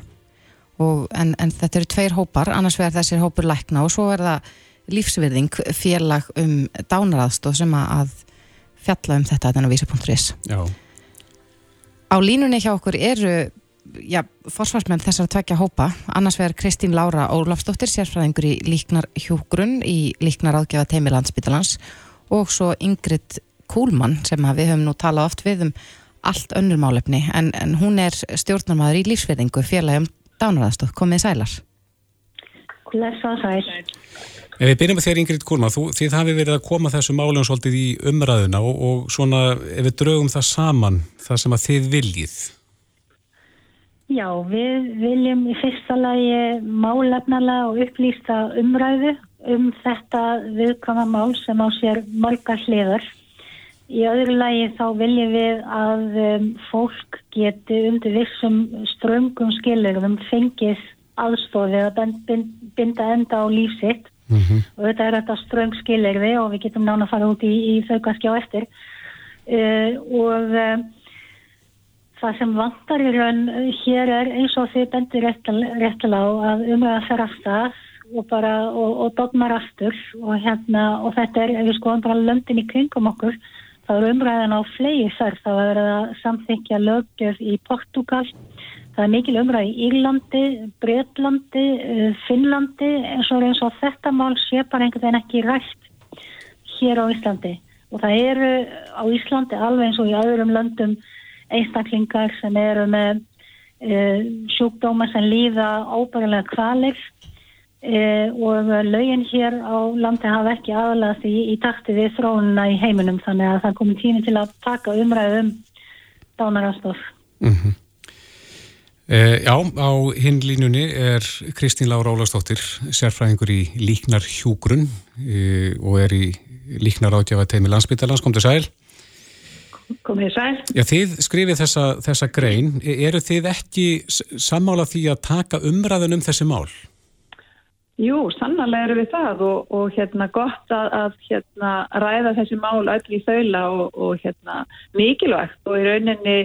Og, en, en þetta eru tveir hópar. Annars vegar þessir hópur lækna og svo er það lífsvirðing félag um dánaraðstóð sem að, að fjalla um þetta þennan vísa.is Já, Á línunni hjá okkur eru já, forsvarsmenn þessar tvekja hópa annars vegar Kristín Lára Ólafsdóttir sérfræðingur í líknar hjúgrun í líknar áðgjafa teimi landsbytalans og svo Ingrid Kúlmann sem að við höfum nú talað oft við um allt önnur málefni en, en hún er stjórnarmæður í lífsverðingu félagum dánaraðstóð, komið sælar? Blessa sæl. ef við byrjum með þér Ingrid Kúrma, þú, þið hafi verið að koma þessu málum svolítið í umræðuna og, og svona ef við draugum það saman það sem að þið viljið Já, við viljum í fyrsta lagi málefnalega og upplýsta umræðu um þetta viðkvæma mál sem á sér marga hliðar. Í öðru lagi þá viljum við að um, fólk geti undir vissum ströngum skilurðum fengið aðstofið að bind- bind- binda enda á lífsitt og þetta er þetta ströng skilurði og við getum nána að fara út í, í þau kannski á eftir. Uh, og uh, það sem vantar í raun hér er eins og þið bendir réttilega á að umræða fer af stað og bara og, og dogmar aftur og hérna og þetta er, ef við skoðum bara löndin í kringum okkur þá er umræðan á flegi þar þá er það að samþykja lögjöf í Portugal það er mikil umræð í Írlandi, Breitlandi, uh, Finnlandi eins og eins og þetta mál sé bara einhvern veginn ekki rætt hér á Íslandi. Og það eru á Íslandi alveg eins og í öðrum löndum einstaklingar sem eru með uh, sjúkdóma sem líða óbærilega kvalir uh, og lögin hér á landi hafa ekki aðalega því í takti við þróunina í heiminum þannig að það komið tími til að taka umræðu um dánarastof. E, já, á hinn línunni er Kristín Lára Ólafsdóttir, sérfræðingur í líknar hjúgrun e, og er í líknar ágjafa teimi landsbyttalans, kom til sæl. Komið sæl. Já, þið skrifið þessa, þessa grein, E- eru þið ekki sammála því að taka umræðun um þessi mál? Jú, sannarlega eru við það og, og hérna gott að, að hérna ræða þessi mál öll í þaula og, og hérna mikilvægt og í rauninni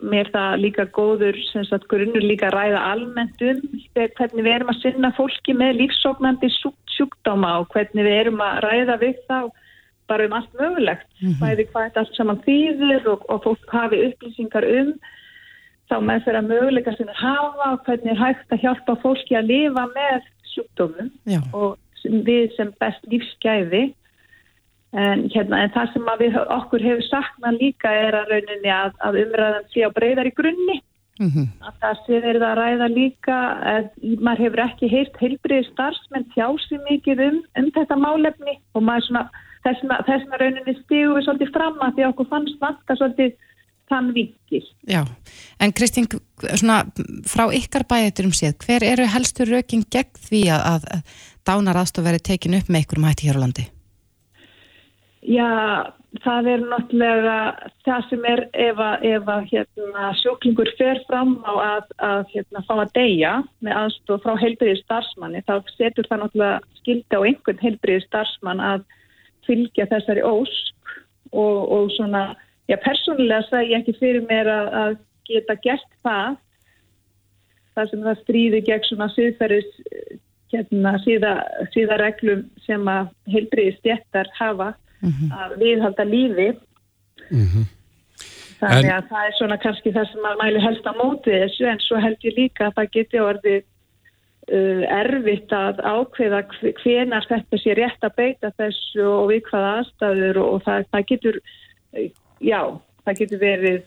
mér það líka góður sem sagt grunnur líka ræða almennt um hvernig við erum að sinna fólki með lífsóknandi sjúk, sjúkdóma og hvernig við erum að ræða við þá bara um allt mögulegt, bæði hvað þetta allt saman þýðir og, og fólk hafi upplýsingar um þá með þeirra möguleika sem þeir hafa og hvernig er hægt að hjálpa fólki að lifa með sjúkdómum Já. og við sem best lífsgæði en, hérna, en það sem við, okkur hefur saknað líka er að rauninni að, að umræðan sé á breyðar í grunni Mhm. að það sé verið að ræða líka að maður hefur ekki heyrt heilbriði starfsmenn tjási mikið um, um þetta málefni og maður svona þessna, þessna rauninni stígu við svolítið fram að því að okkur fannst vanta svolítið þann vikil. Já, en Kristín, svona frá ykkar bæðiturum séð, hver eru helstu rökin gegn því að, að, að dánaraðstof verið tekin upp með ykkurum hætti hér á landi? Já, það er náttúrulega það sem er ef að, ef að hérna, sjúklingur fer fram á að, að hérna, fá að deyja með aðstof frá heilbriði starfsmanni þá setur það náttúrulega skildi á einhvern heilbriði starfsmann að fylgja þessari ósk og, og svona, já persónulega sagði ég ekki fyrir mér að, að geta gert það. Þar sem það stríði gegn svona síðferðis hérna, síða, síða reglum sem að heilbriði stjættar hafa að viðhalda lífi. Þannig En- að það er svona kannski það sem maður mæli helst á móti þessu en svo held ég líka að það geti orðið erfitt að ákveða hve- hvenar þetta sé rétt að beita þessu og við hvaða aðstæður og, það, það getur uh, já, það getur verið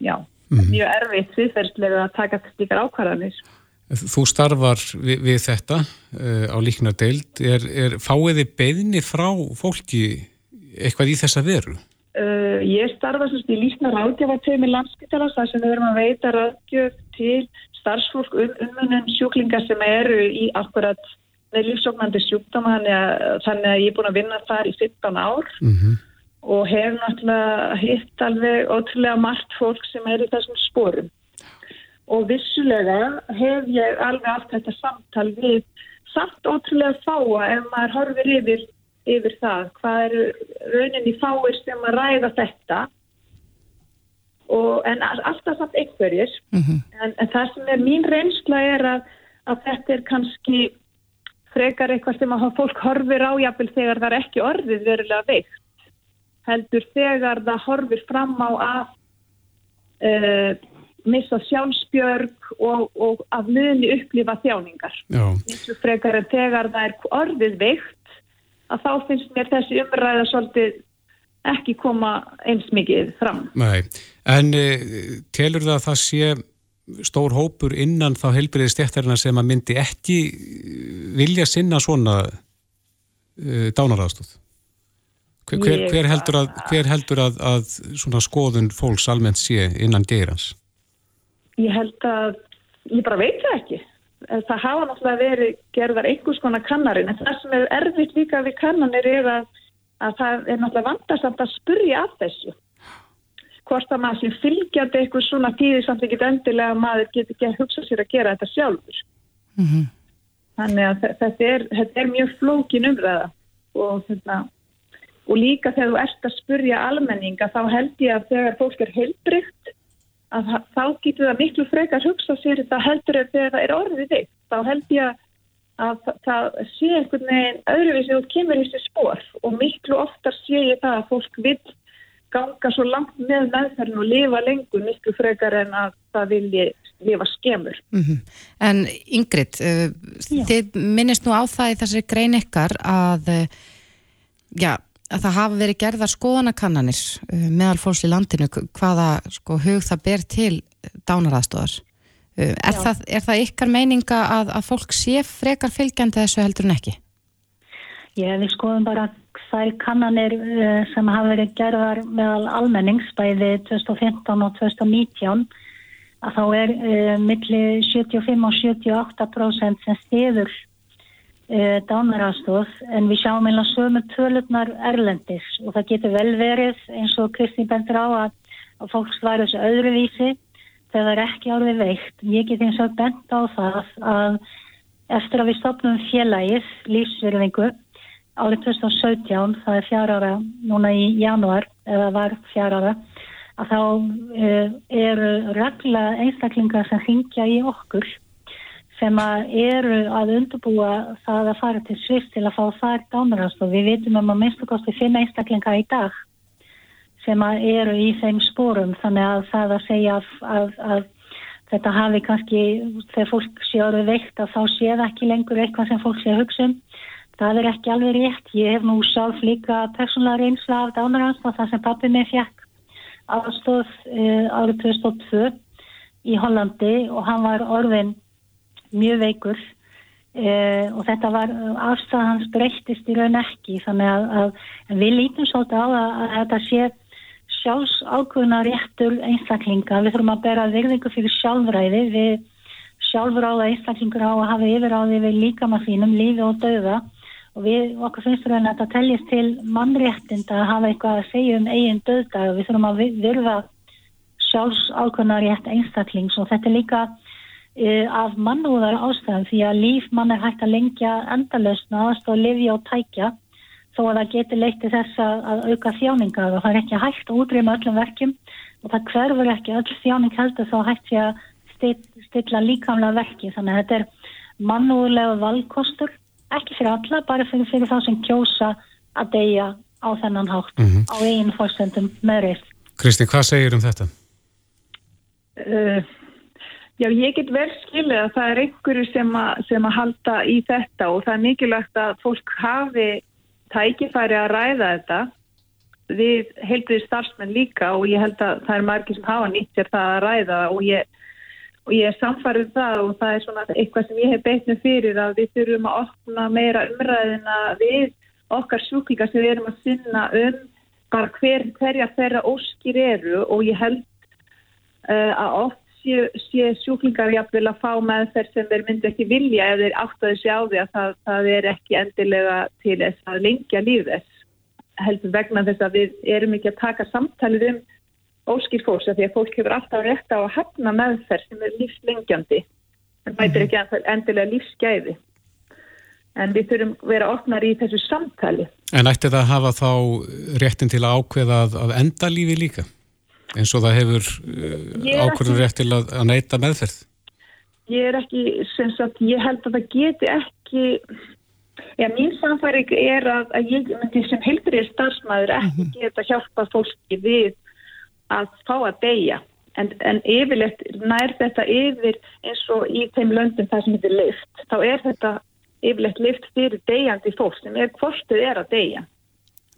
já, mjög erfitt viðferðslega að taka slíkar ákvarðanir Þú starfar við, við þetta uh, á líknardeild. Er, er, fáið þið beðni frá fólki eitthvað í þessa veru? Uh, ég starfa sagt í lísna ráðgjafatömi landspítalans þar sem við erum að veita ráðgjöf til starfsfólk um ummunum sjúklingar sem eru í akkurat með lífsóknandi sjúkdóma þannig að, ég er búin að vinna þar í 15 ár og hef náttúrulega hitt alveg ótrúlega margt fólk sem er í þessum sporum. Og vissulega hef ég alveg allt þetta samtal við samt ótrúlega fáa ef maður horfir yfir, yfir það. Hvað eru rauninni fáir sem að ræða þetta og, en alltaf samt einhverjir. En, en það sem er mín reynsla er að, að þetta er kannski frekar eitthvað sem að fólk horfir á jafnvel þegar það er ekki orðið verulega veikt heldur þegar það horfir fram á að uh, missa sjálfsbjörg og, og að muni upplifa þjáningar. Já. miklu frekar en þegar það er orðið veikt að þá finnst mér þessi umræða svolítið ekki koma eins mikið fram. Nei, en e, telur það að það sé stór hópur innan þá heilbriði stjættarina sem að myndi ekki eh, vilja sinna svona e, dánaraðstóð? Hver, hver, Ég- hver heldur, að, hver heldur að, að svona skoðun fólks almennt sé innan geirans? Ég held að, ég bara veit það ekki. Það hafa náttúrulega verið gerðar einhvers konar kannarinn, en það sem er erfitt líka við kannanir er að, að það er náttúrulega vandarsamt að spurja af þessu. Hvort að maður sem fylgjandi eitthvað svona tíði samt ekki endilega að maður getur ekki að hugsa sér að gera þetta sjálfur. Þannig að þe- þetta er, þetta er mjög flókin umræða og, hérna, og líka þegar þú ert að spurja almenninga þá held ég að þegar fólk er heilbrygt að þá getur það miklu frekar hugsa sér þetta heldur en þegar það er orðið þig. Þá held ég að þa- það sé einhvern veginn öðruvísi og kemur í sér spór og miklu oftar sé ég það að fólk vil ganga svo langt með meðferðin og lifa lengur miklu frekar en að það vilji lifa skemur. Mhm. En Ingrid, uh, þið minnist nú á það í þessari grein ykkar að, uh, já, að það hafa verið gerðar skoðanakannanir uh, meðal fólks í landinu hvaða sko, hug það ber til dánaraðstóðar. Uh, er, það, er það ykkar meininga að, að fólk sé frekar fylgjandi þessu heldur en ekki? Ég við skoðum bara þær kannanir uh, sem hafa verið gerðar meðal almennings bæði 2015 og 2019 að þá er uh, milli 75 og 78% sem stiður uh, dánarastóð en við sjáum einlega sömu tölurnar erlendis. Og það getur vel verið eins og Kristín bendur á að, að fólk sværi þessu öðruvísi þegar ekki árið veikt. Ég get eins og bent á það að eftir að við stopnum félagið lífsverðingu árið 2017, það er fjár ára núna í janúar, eða var fjár ára, að þá uh, eru regla einstaklingar sem hringja í okkur sem að eru að undurbúa það að fara til Sviss til að fá þar dánarast og við vitum um að minnstu kosti fimm einstaklingar í dag sem eru í þeim spórum þannig að það að segja að, að, að þetta hafi kannski þegar fólk sé orðið veikt að þá sé það ekki lengur eitthvað sem fólk sé að hugsa um. Það er ekki alveg rétt. Ég hef nú sjálf líka persónulega reynsla af dánaranstóð þar sem pappi mig fjekk aðstóð uh, árið 2002 í Hollandi og hann var orðin mjög veikur. Uh, og þetta var afstæð hans breyttist í raun ekki. Þannig að, að við lítum svolítið á að, að þetta sé sjálfs ákvöðuna réttur einstaklinga. Við þurfum að bera virðingu fyrir sjálfræði. Við sjálfráða einstaklingur á að hafa yfiráði við líkama sínum lífi og dauða. Og við okkur finnst raun að þetta teljast til mannréttinda að hafa eitthvað að segja um eigin döðdag við þurfum að virða sjálfs ákvöðuna rétt einstaklings. Og þetta er líka uh, af mannúðar ástæðum því að líf mann er hægt að lengja endalösna aðstofa lifi og tækja þó að það getur leitt til þess að, að auka þjáningar og það er ekki hægt að útrýma öllum verkjum og það hverfur ekki öll þjáning heldur þá hægt sé að still- stilla líkamlega verki þannig að þetta er mannúðlega valkostur ekki fyrir alla, bara fyrir, fyrir þá sem kjósa að deyja á þennan hátt Mhm. á eigin fórsendum með reist. Kristín, hvað segir um þetta? Uh, já, ég get vel skilið að það er einhverju sem, að- sem að halda í þetta og það er mikilvægt að fólk hafi tækifæri að ræða þetta við heilbriði starfsmenn líka og ég held að það er margir sem hafa nýtt sér það að ræða og ég, og ég er samfarið það og það er svona eitthvað sem ég hef beitnum fyrir að við þurfum að opna meira umræðina við okkar sjúklingar sem við erum að sinna um hver, hverja þeirra óskir eru og ég held uh, að oft sé, sé sjúklingar jafnvel að fá meðferð sem þeir myndi ekki vilja ef þeir áttaði sig á því að það, það er ekki endilega til þess að lengja lífðess heldur vegna þess að við erum ekki að taka samtalið um óskýr fólks af því að fólk hefur alltaf rétt á að hafna meðferð sem er lífslengjandi. En mætir ekki endilega lífsgæði. En við þurfum að vera opnar í þessu samtali. En ætti það að hafa þá réttin til að ákveða að enda lífi líka? Eins og það hefur uh, ákvörðun rétt til að, að neyta meðferð? Ég er ekki, sem sagt, ég held að það geti ekki, já, mín samfæring er að, að ég myndi sem heilbrið starfsmæður ekki mhm. geta hjálpa fólki við að fá að deyja. En, en yfirleitt nær þetta yfir eins og í þeim löndum það sem heitir lift. Þá er þetta yfirleitt lift fyrir deyjandi fólk sem er hvort þau er að deyja.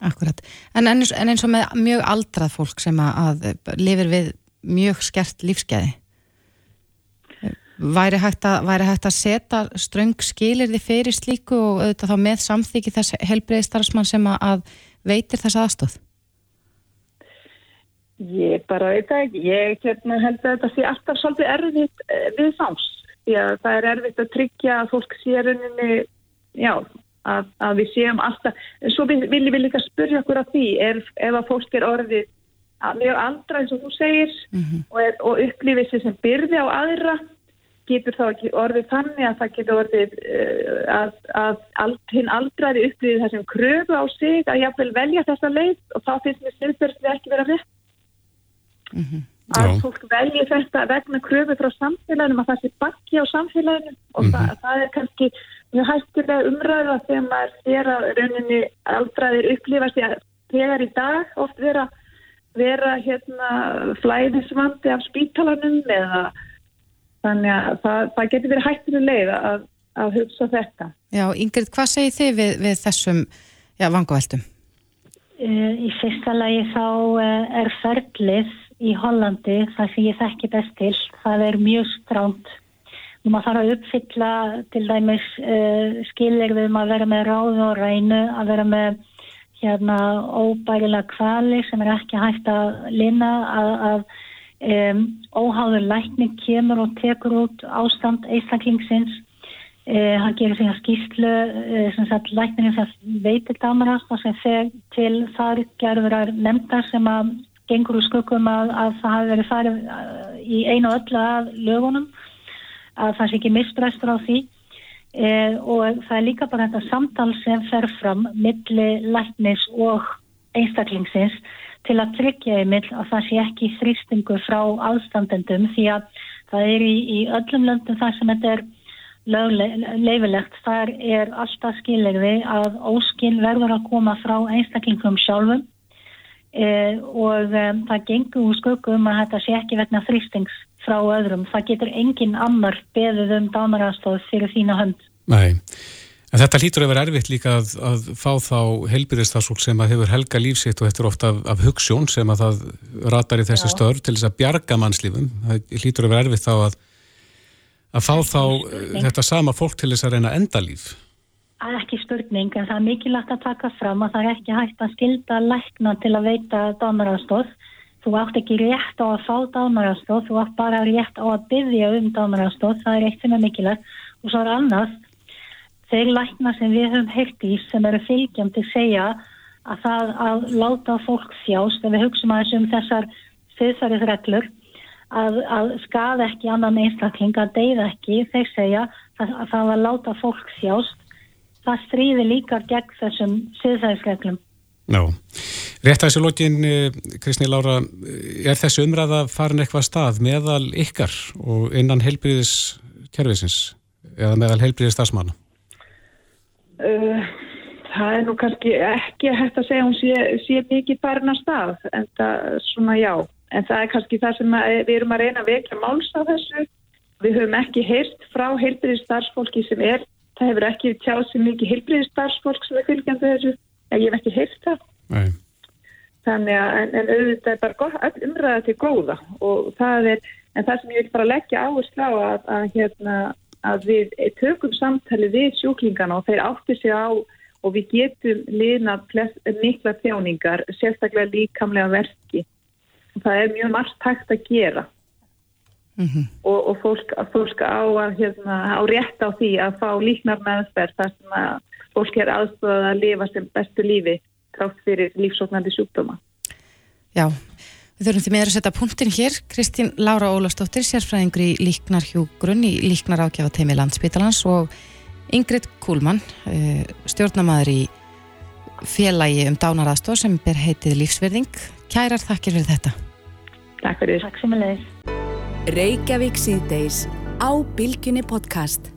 Akkurat, en eins, en eins og með mjög aldrað fólk sem að, að lifir við mjög skert lífskeiði væri hægt að, væri hægt að setja ströng skilir því fyrir slíku og auðvitað þá með samþyggi þess helbreyðstarfsmann sem að veitir þess aðstóð? Ég bara veit ekki, ég hérna, held að þetta sé alltaf svolítið erfitt eh, við þáms, því að það er erfitt að tryggja að fólk sé rauninni, já, að, að við séum alltaf, svo viljum við líka spyrja okkur af því er, ef að fólk er orðið mjög andra eins og þú segir mm -hmm. og, er, og upplifir sér sem byrði á aðra getur þá ekki orðið þannig að það getur orðið uh, að, að, að hinn aldraði upplifir þessum kröfu á sig að jáfnvel velja þessa leið og þá finnst mér styrfjörðslega ekki vera rétt mm -hmm. Að fólk velji þetta vegna kröfu frá samfélaginu að það sé bakki á samfélaginu og mm -hmm. það, það er kannski mjög hættilega umræða þegar maður sér að rauninni aldraðir upplifast þegar í dag oft vera, vera hérna, flæðisvandi af spítalanum eða þannig að það, það getur verið hættilega leið að, að hugsa þetta. Já, Ingrid, hvað segir þið við, við þessum já, vangaveltum? Eh, í fyrsta lagi þá eh, er ferlið í Hollandi það sem ég þekki best til. Það er mjög stránt og maður þarf að uppfylla til dæmis uh, skilirðum að vera með ráð og rænu, að vera með hérna óbærilega kvali sem er ekki hægt að linna að, að um, óháður lækning kemur og tekur út ástand eistaklingsins uh, hann gerur því að skýslu uh, sem sagt lækningin sem veitir dámarast og sem fer til þar gerður nefndar sem að gengur úr skuggum að, að það hafi verið farið uh, í einu og öllu af lögunum að það sé ekki mistræstur á því. E, og það er líka bara þetta samtal sem fer fram milli læknis og einstaklingsins til að tryggja einmitt að það sé ekki þrýstingu frá aðstandendum því að það er í, í öllum löndum það sem þetta er leifilegt, þar er alltaf skilirði að óskil verður að koma frá einstaklingum sjálfum e, og e, það gengur úr skökum að þetta sé ekki vegna þrýstings frá öðrum. Það getur engin annar beðið um dánarastóð fyrir þína hönd. Nei, en þetta lítur að vera erfitt líka að, að fá þá helbyrðistarsfólk sem að hefur helga lífsitt og eftir ofta af, af hugssjón sem að það ratar í þessi Já. störf til þess að bjarga mannslífum. Það lítur að vera erfitt þá að, að fá þá þetta sama fólk til þess að reyna endalíf. Er ekki störning en það er mikilvægt að taka fram að það er ekki hægt að skilda lækna til að veita dánarastóð Þú átt ekki rétt á að fá dánarastóð, þú átt bara rétt á að byggja um dánarastóð, það er eitt sem er mikilvægt. Og svo er annars, þeir lækna sem við höfum heilt í sem eru fylgjandi segja að það að láta fólk þjást, ef við hugsaum aðeins um þessar fyrðsæriðreglur, að, að skada ekki annan einstakling, að deyða ekki, þeir segja að, að það að láta fólk þjást, það stríði líka gegn þessum fyrðsæriðreglum. Já, rétt að þessu lókin, eh, Kristni Lára, eh, er þessu umræða farin eitthvað stað meðal ykkar og innan heilbríðiskerfisins eða meðal heilbríðis stafsmanna? Uh, það er nú kannski ekki hægt að segja hún sé, sé mikið farin að stað, en það svona já, en það er kannski það sem að, við erum að reyna að vekja máls á þessu. Við höfum ekki heyrt frá heilbríðis starfsfólki sem er, það hefur ekki tjáð sem mikið heilbríðis starfsfólk sem er fylgjandi þessu ég hef ekki heilt það Nei. þannig að en, en auðvitað er bara gott, umræða til góða og það er, en það sem ég vil bara leggja áherslu á að, að, hérna, að við tökum samtali við sjúklingana og þeir átti sig á og við getum liðna mikla þjáningar, sérstaklega líkamlega verki. Það er mjög margt hægt að gera Mm -hmm. og, og fólk, fólk á, að, hérna, á rétt á því að fá líknar meðferð þar sem að fólk er aðstofað að lifa sem bestu lífi trátt fyrir lífsóknandi sjúkdóma. Já, við þurfum því meður að setja punktin hér. Kristín Lára Ólafsdóttir, sérfræðingur í líknarhjúgrunn í líknar ákjafa teimi landsbytalans og Ingrid Kúlmann, stjórnamaður í félagi um dánaraðstof sem ber heitið lífsverðing. Kærar þakkir fyrir þetta. Takk fyrir. Takk sem er leið. Reykjavík síðdeis á Bilginni podcast.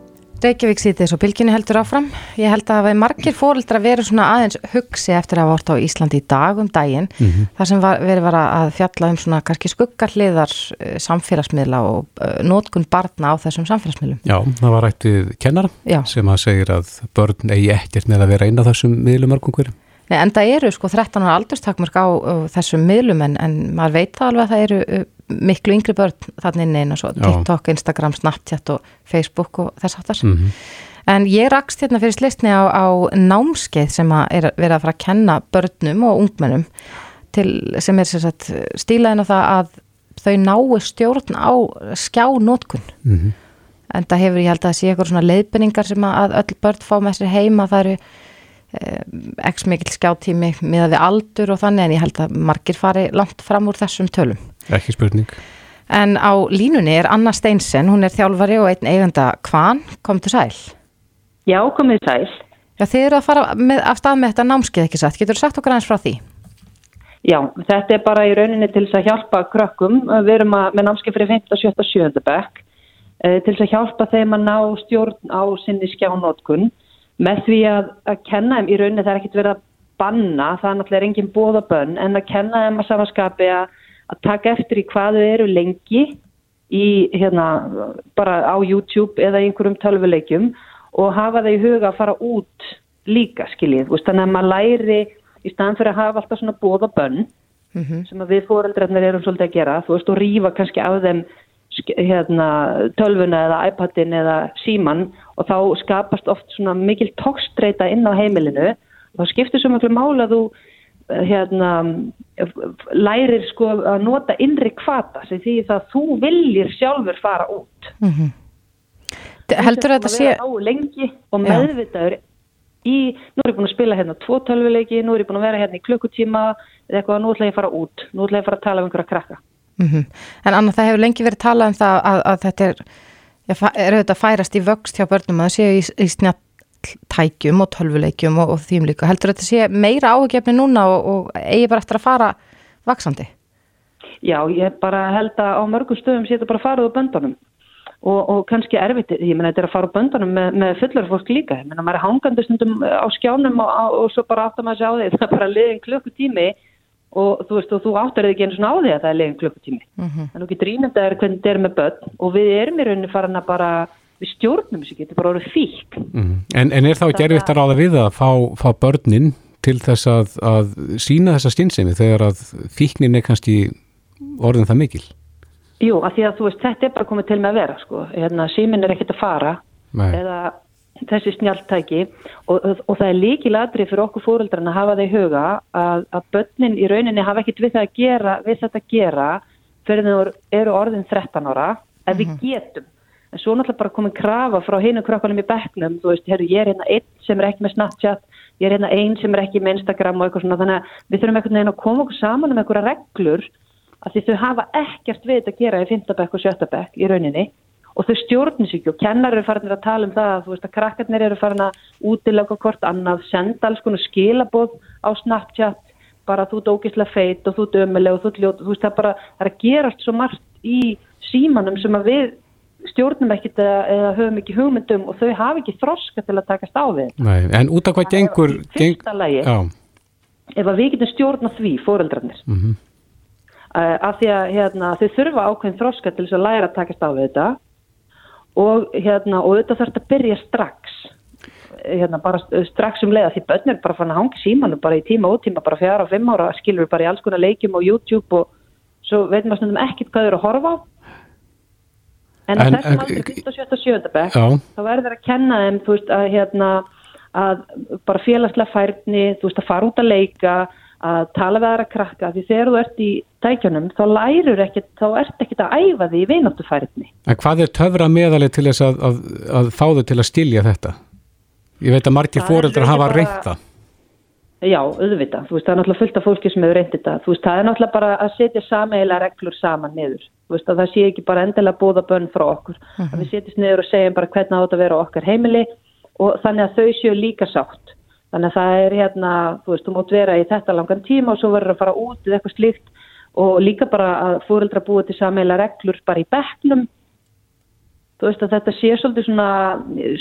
Reykjavík síðdeis og Bilginni heldur áfram. Ég held að það margir fóreldra verið svona aðeins hugsi eftir að hafa vort á Íslandi í dag um daginn. Mm -hmm. Það sem var, verið var að fjalla um svona kannski skuggarliðar uh, samfélagsmiðla og uh, nótkun barna á þessum samfélagsmiðlum. Já, það var rættið kennar Já. sem að segir að börn eigi ekkert með að vera inn á þessum miðlum mörgum hverjum. Nei, en það eru sko 13 ára aldurstakmörk á uh, þessum miðlum en, en maður veit það alveg að það eru uh, miklu yngri börn þannig inn einu svo TikTok, Instagram, Snapchat og Facebook og þess aftar. Mm -hmm. En ég rakst hérna fyrir slistni á, á námskeið sem að er verið að fara að kenna börnum og ungmennum til, sem er sagt, stílaðin á það að þau náu stjórn á skjánótkun. Mm -hmm. En það hefur ég held að sé eitthvað svona leiðbynningar sem að öll börn fá með sér heima það eru x mikil skjáttími miða við aldur og þannig en ég held að margir fari langt fram úr þessum tölum. Ekki spurning. En á línunni er Anna Steinsen, hún er þjálfari og einn eiganda Kvan, kom til sæl. Já, komið sæl. Já, þið eru að fara með, af stað með þetta námskeið ekki satt, getur þú sagt okkar aðeins frá því? Já, þetta er bara í rauninni til þess að hjálpa krökkum, við erum að, með námskeið fyrir 15, 17, 17 bekk, til þess að hjálpa þeim að ná stjórn á sinni skjánótkun með því að, að kenna þeim í rauninni það er ekkert verið að banna, það er náttúrulega engin bóðabönn en að kenna þeim að samanskapi að, að taka eftir í hvað þau eru lengi í hérna bara á YouTube eða einhverjum tölvuleikjum og hafa þau í huga að fara út líka skiljið, þannig að maður læri í staðan fyrir að hafa alltaf svona bóðabönn mm -hmm. sem við fóreldrarnir erum svolítið að gera, þú veist og rýfa kannski af þeim hérna, tölvuna eða iPadin eða síman og þá skapast oft svona mikil tókstreita inn á heimilinu og þá skiptir svo mjög máli að þú hérna, lærir sko að nota innri kvata sem því það þú viljir sjálfur fara út mm -hmm. Heldur þetta sé lengi og meðvitaður í, nú er ég búin að spila hérna tvo tölvuleiki, nú er ég búin að vera hérna í klukkutíma eða eitthvað, nú ætla ég að fara út nú ætla ég að fara að tala um einhverja krakka Mm -hmm. En Anna, það hefur lengi verið talað um það að, að þetta er, já, er auðvitað færast í vöxt hjá börnum að það séu í, í snjalltækjum og tölvuleikjum og, og þým líka. Heldur þetta sé meira áhugjefni núna og, og eigi bara eftir að fara vaksandi? Já, ég bara held að á mörgum stöðum sé þetta bara farið á böndunum og, og kannski erfitt, ég menna þetta er að fara á böndunum með, með fullur fólk líka. Ég menna maður er hangandi stundum á skjánum og svo bara aftur maður sé á því það er bara liðin klukkutími og þú veist og þú áttar ekki einu svona á því að það er leginn klukkutími mm -hmm. að þú getur ímyndaður hvernig þetta er með börn og við erum í rauninni farin að bara við stjórnum þessu getur bara orðið fík mm -hmm. en, en er þá gerðvitt að ráða við að fá, fá börnin til þess að, að sína þessa skynsemi þegar að fíknin er kannski orðin það mikil? Jú, að því að þú veist þetta er bara komið til með að vera sko, hérna símin er ekkert að fara Nei. eða þessi snjáltæki og, og það er líkiladri fyrir okkur fóröldrarna að hafa það í huga að, að börnin í rauninni hafa ekkit við, gera, við þetta að gera fyrir þau eru orðin 13 ára ef við getum en svo náttúrulega bara komin krafa frá hinu krökkunum í bekknum, þú veist, heru, ég er hérna einn sem er ekki með Snapchat, ég er hérna einn sem er ekki með Instagram og eitthvað svona þannig að við þurfum einhvern veginn að koma okkur saman um einhverja reglur að því þau hafa ekkert við að gera í 5. bekk og 7. bekk í rauninni og þau stjórnir sig ekki og kennar eru farin að tala um það að þú veist að krakkarnir eru farin að útilega hvort annað, senda alls konar skilaboð á Snapchat bara þú ert ógislega feit og þú ert ömuleg og þú ert ljót, þú veist það bara það er að gerast svo margt í símanum sem að við stjórnum ekkit eða, eða höfum ekki hugmyndum og þau hafi ekki þroska til að takast á við Nei, en út af hvað gengur Fyrsta geng... lagi, Já. ef að við getum stjórna því, fóreldrarnir mm -hmm. uh, af því að hérna, þau þurfa ákveðin þroska til þess að læra að takast á við þetta og hérna og þetta þarf að byrja strax hérna bara strax um leiða því börn er bara fann að hangi símanu bara í tíma og tíma bara fjara og fimm ára skilur bara í alls konar leikjum og YouTube og svo veitum við stundum ekkert hvað þau eru að horfa á en, en þessum aldrei 17. og 17. bekk þá verður að kenna þeim þú veist að hérna að bara félagslega færni, þú veist að fara út að leika, að tala við aðra krakka, því þegar þú ert í tækjunum þá lærur ekkert, þá ert ekkert að æfa því í vináttuferðinni. En hvað er töfra meðalið til þess að, að, að fá þau til að stilja þetta? Ég veit að margir fóreldrar hafa bara... reynt það. Já, auðvitað. Þú veist, það er náttúrulega fullt af fólki sem hefur reyndið þetta. Þú veist, það er náttúrulega bara að setja sameila reglur saman niður. Þú veist, að það sé ekki bara endilega bóða bönn frá okkur. Uh -huh. Að við setjast niður og segjum bara hvernig átt að vera okkar heimili og þannig að þau séu líka sátt. Þannig að það er hérna, þú veist, þú mót vera í þetta langan tíma og svo verður að fara út eða eitthvað slíkt og líka bara að fóreldra búið til sameila reglur bara í bekknum. Þú veist að þetta sé svolítið svona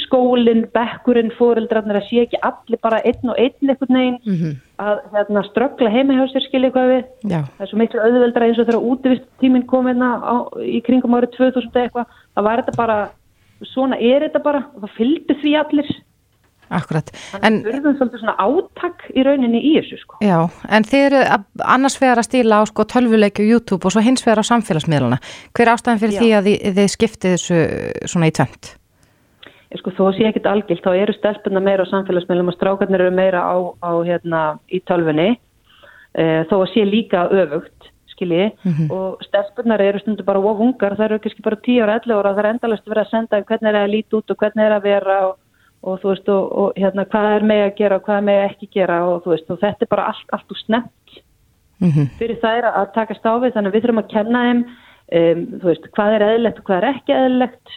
skólinn, bekkurinn, fóreldrarnir að sé ekki allir bara einn og einn eitthvað neginn mm -hmm. að hérna, ströggla heima hjá sér skilja eitthvað við. Já. Það er svo miklu auðveldra eins og þegar útivist tíminn kom hérna á, í kringum árið 2000 eitthvað. Það var þetta bara, svona er þetta bara það fylgdi því allir. Akkurat. En það verður svolítið svona átak í rauninni í þessu sko. Já, en þið eru annars vegar að stíla á sko tölvuleiki og YouTube og svo hins vegar á samfélagsmiðluna. Hver ástæðan fyrir Já. því að þið, þið skiptið þessu svona í tvönd? Sko þó sé ekkit algilt, þá eru stelpuna meira á samfélagsmiðlum og strákarnir eru meira á, á hérna í tölvunni e, þó sé líka öfugt skilji mm -hmm. og stelpunar eru stundu bara ofungar, það eru ekki bara 10 ára, 11 ára, það er endalast verið að senda hvernig er að líti út og hvernig er að vera og og þú veist og, og hérna hvað er með að gera og hvað er með að ekki gera og þú veist og þetta er bara allt, allt úr snemt mm -hmm. fyrir það er að taka stáfið þannig að við þurfum að kenna þeim um, þú veist hvað er eðlegt og hvað er ekki eðlegt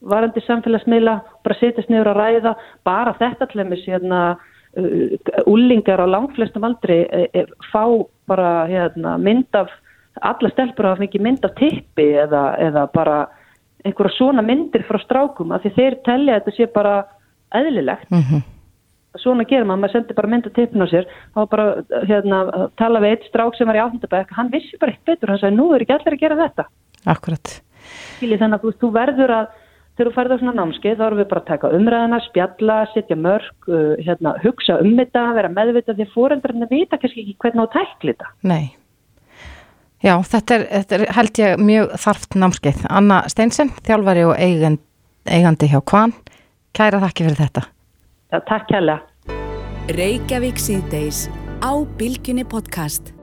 varandi samfélagsmiðla bara setjast niður að ræða bara þetta tlemmis hérna úlingar uh, á langflestum aldri e, e, fá bara hérna, mynd af alla stelpur hafa mikið mynd af tippi eða, eða bara einhverja svona myndir frá strákum af því þeir tellja þetta sé bara eðlilegt. Mm -hmm. svona gerir maður, maður sendir bara mynda tippin á sér. Þá bara hérna, tala við eitt strák sem var í áhundabæk, hann vissi bara eitt betur. Hann sagði, nú er ekki allir að gera þetta. Akkurat. Skilji, Þannig að þú, þú verður að þegar þú færður á svona námskeið, þá erum við bara að taka umræðina spjalla, setja mörg uh, hérna, hugsa um þetta, vera meðvita því að fóreldrarnir vita kannski ekki hvernig þú tækli þetta. Nei. Já, þetta er, þetta er held ég mjög þarft námskeið. Anna Steinsen, þjálfari og eigandi hjá Kvann Kæra þakki fyrir þetta. Já, takk kærlega. Reykjavík síðdeis á Bilginni podcast.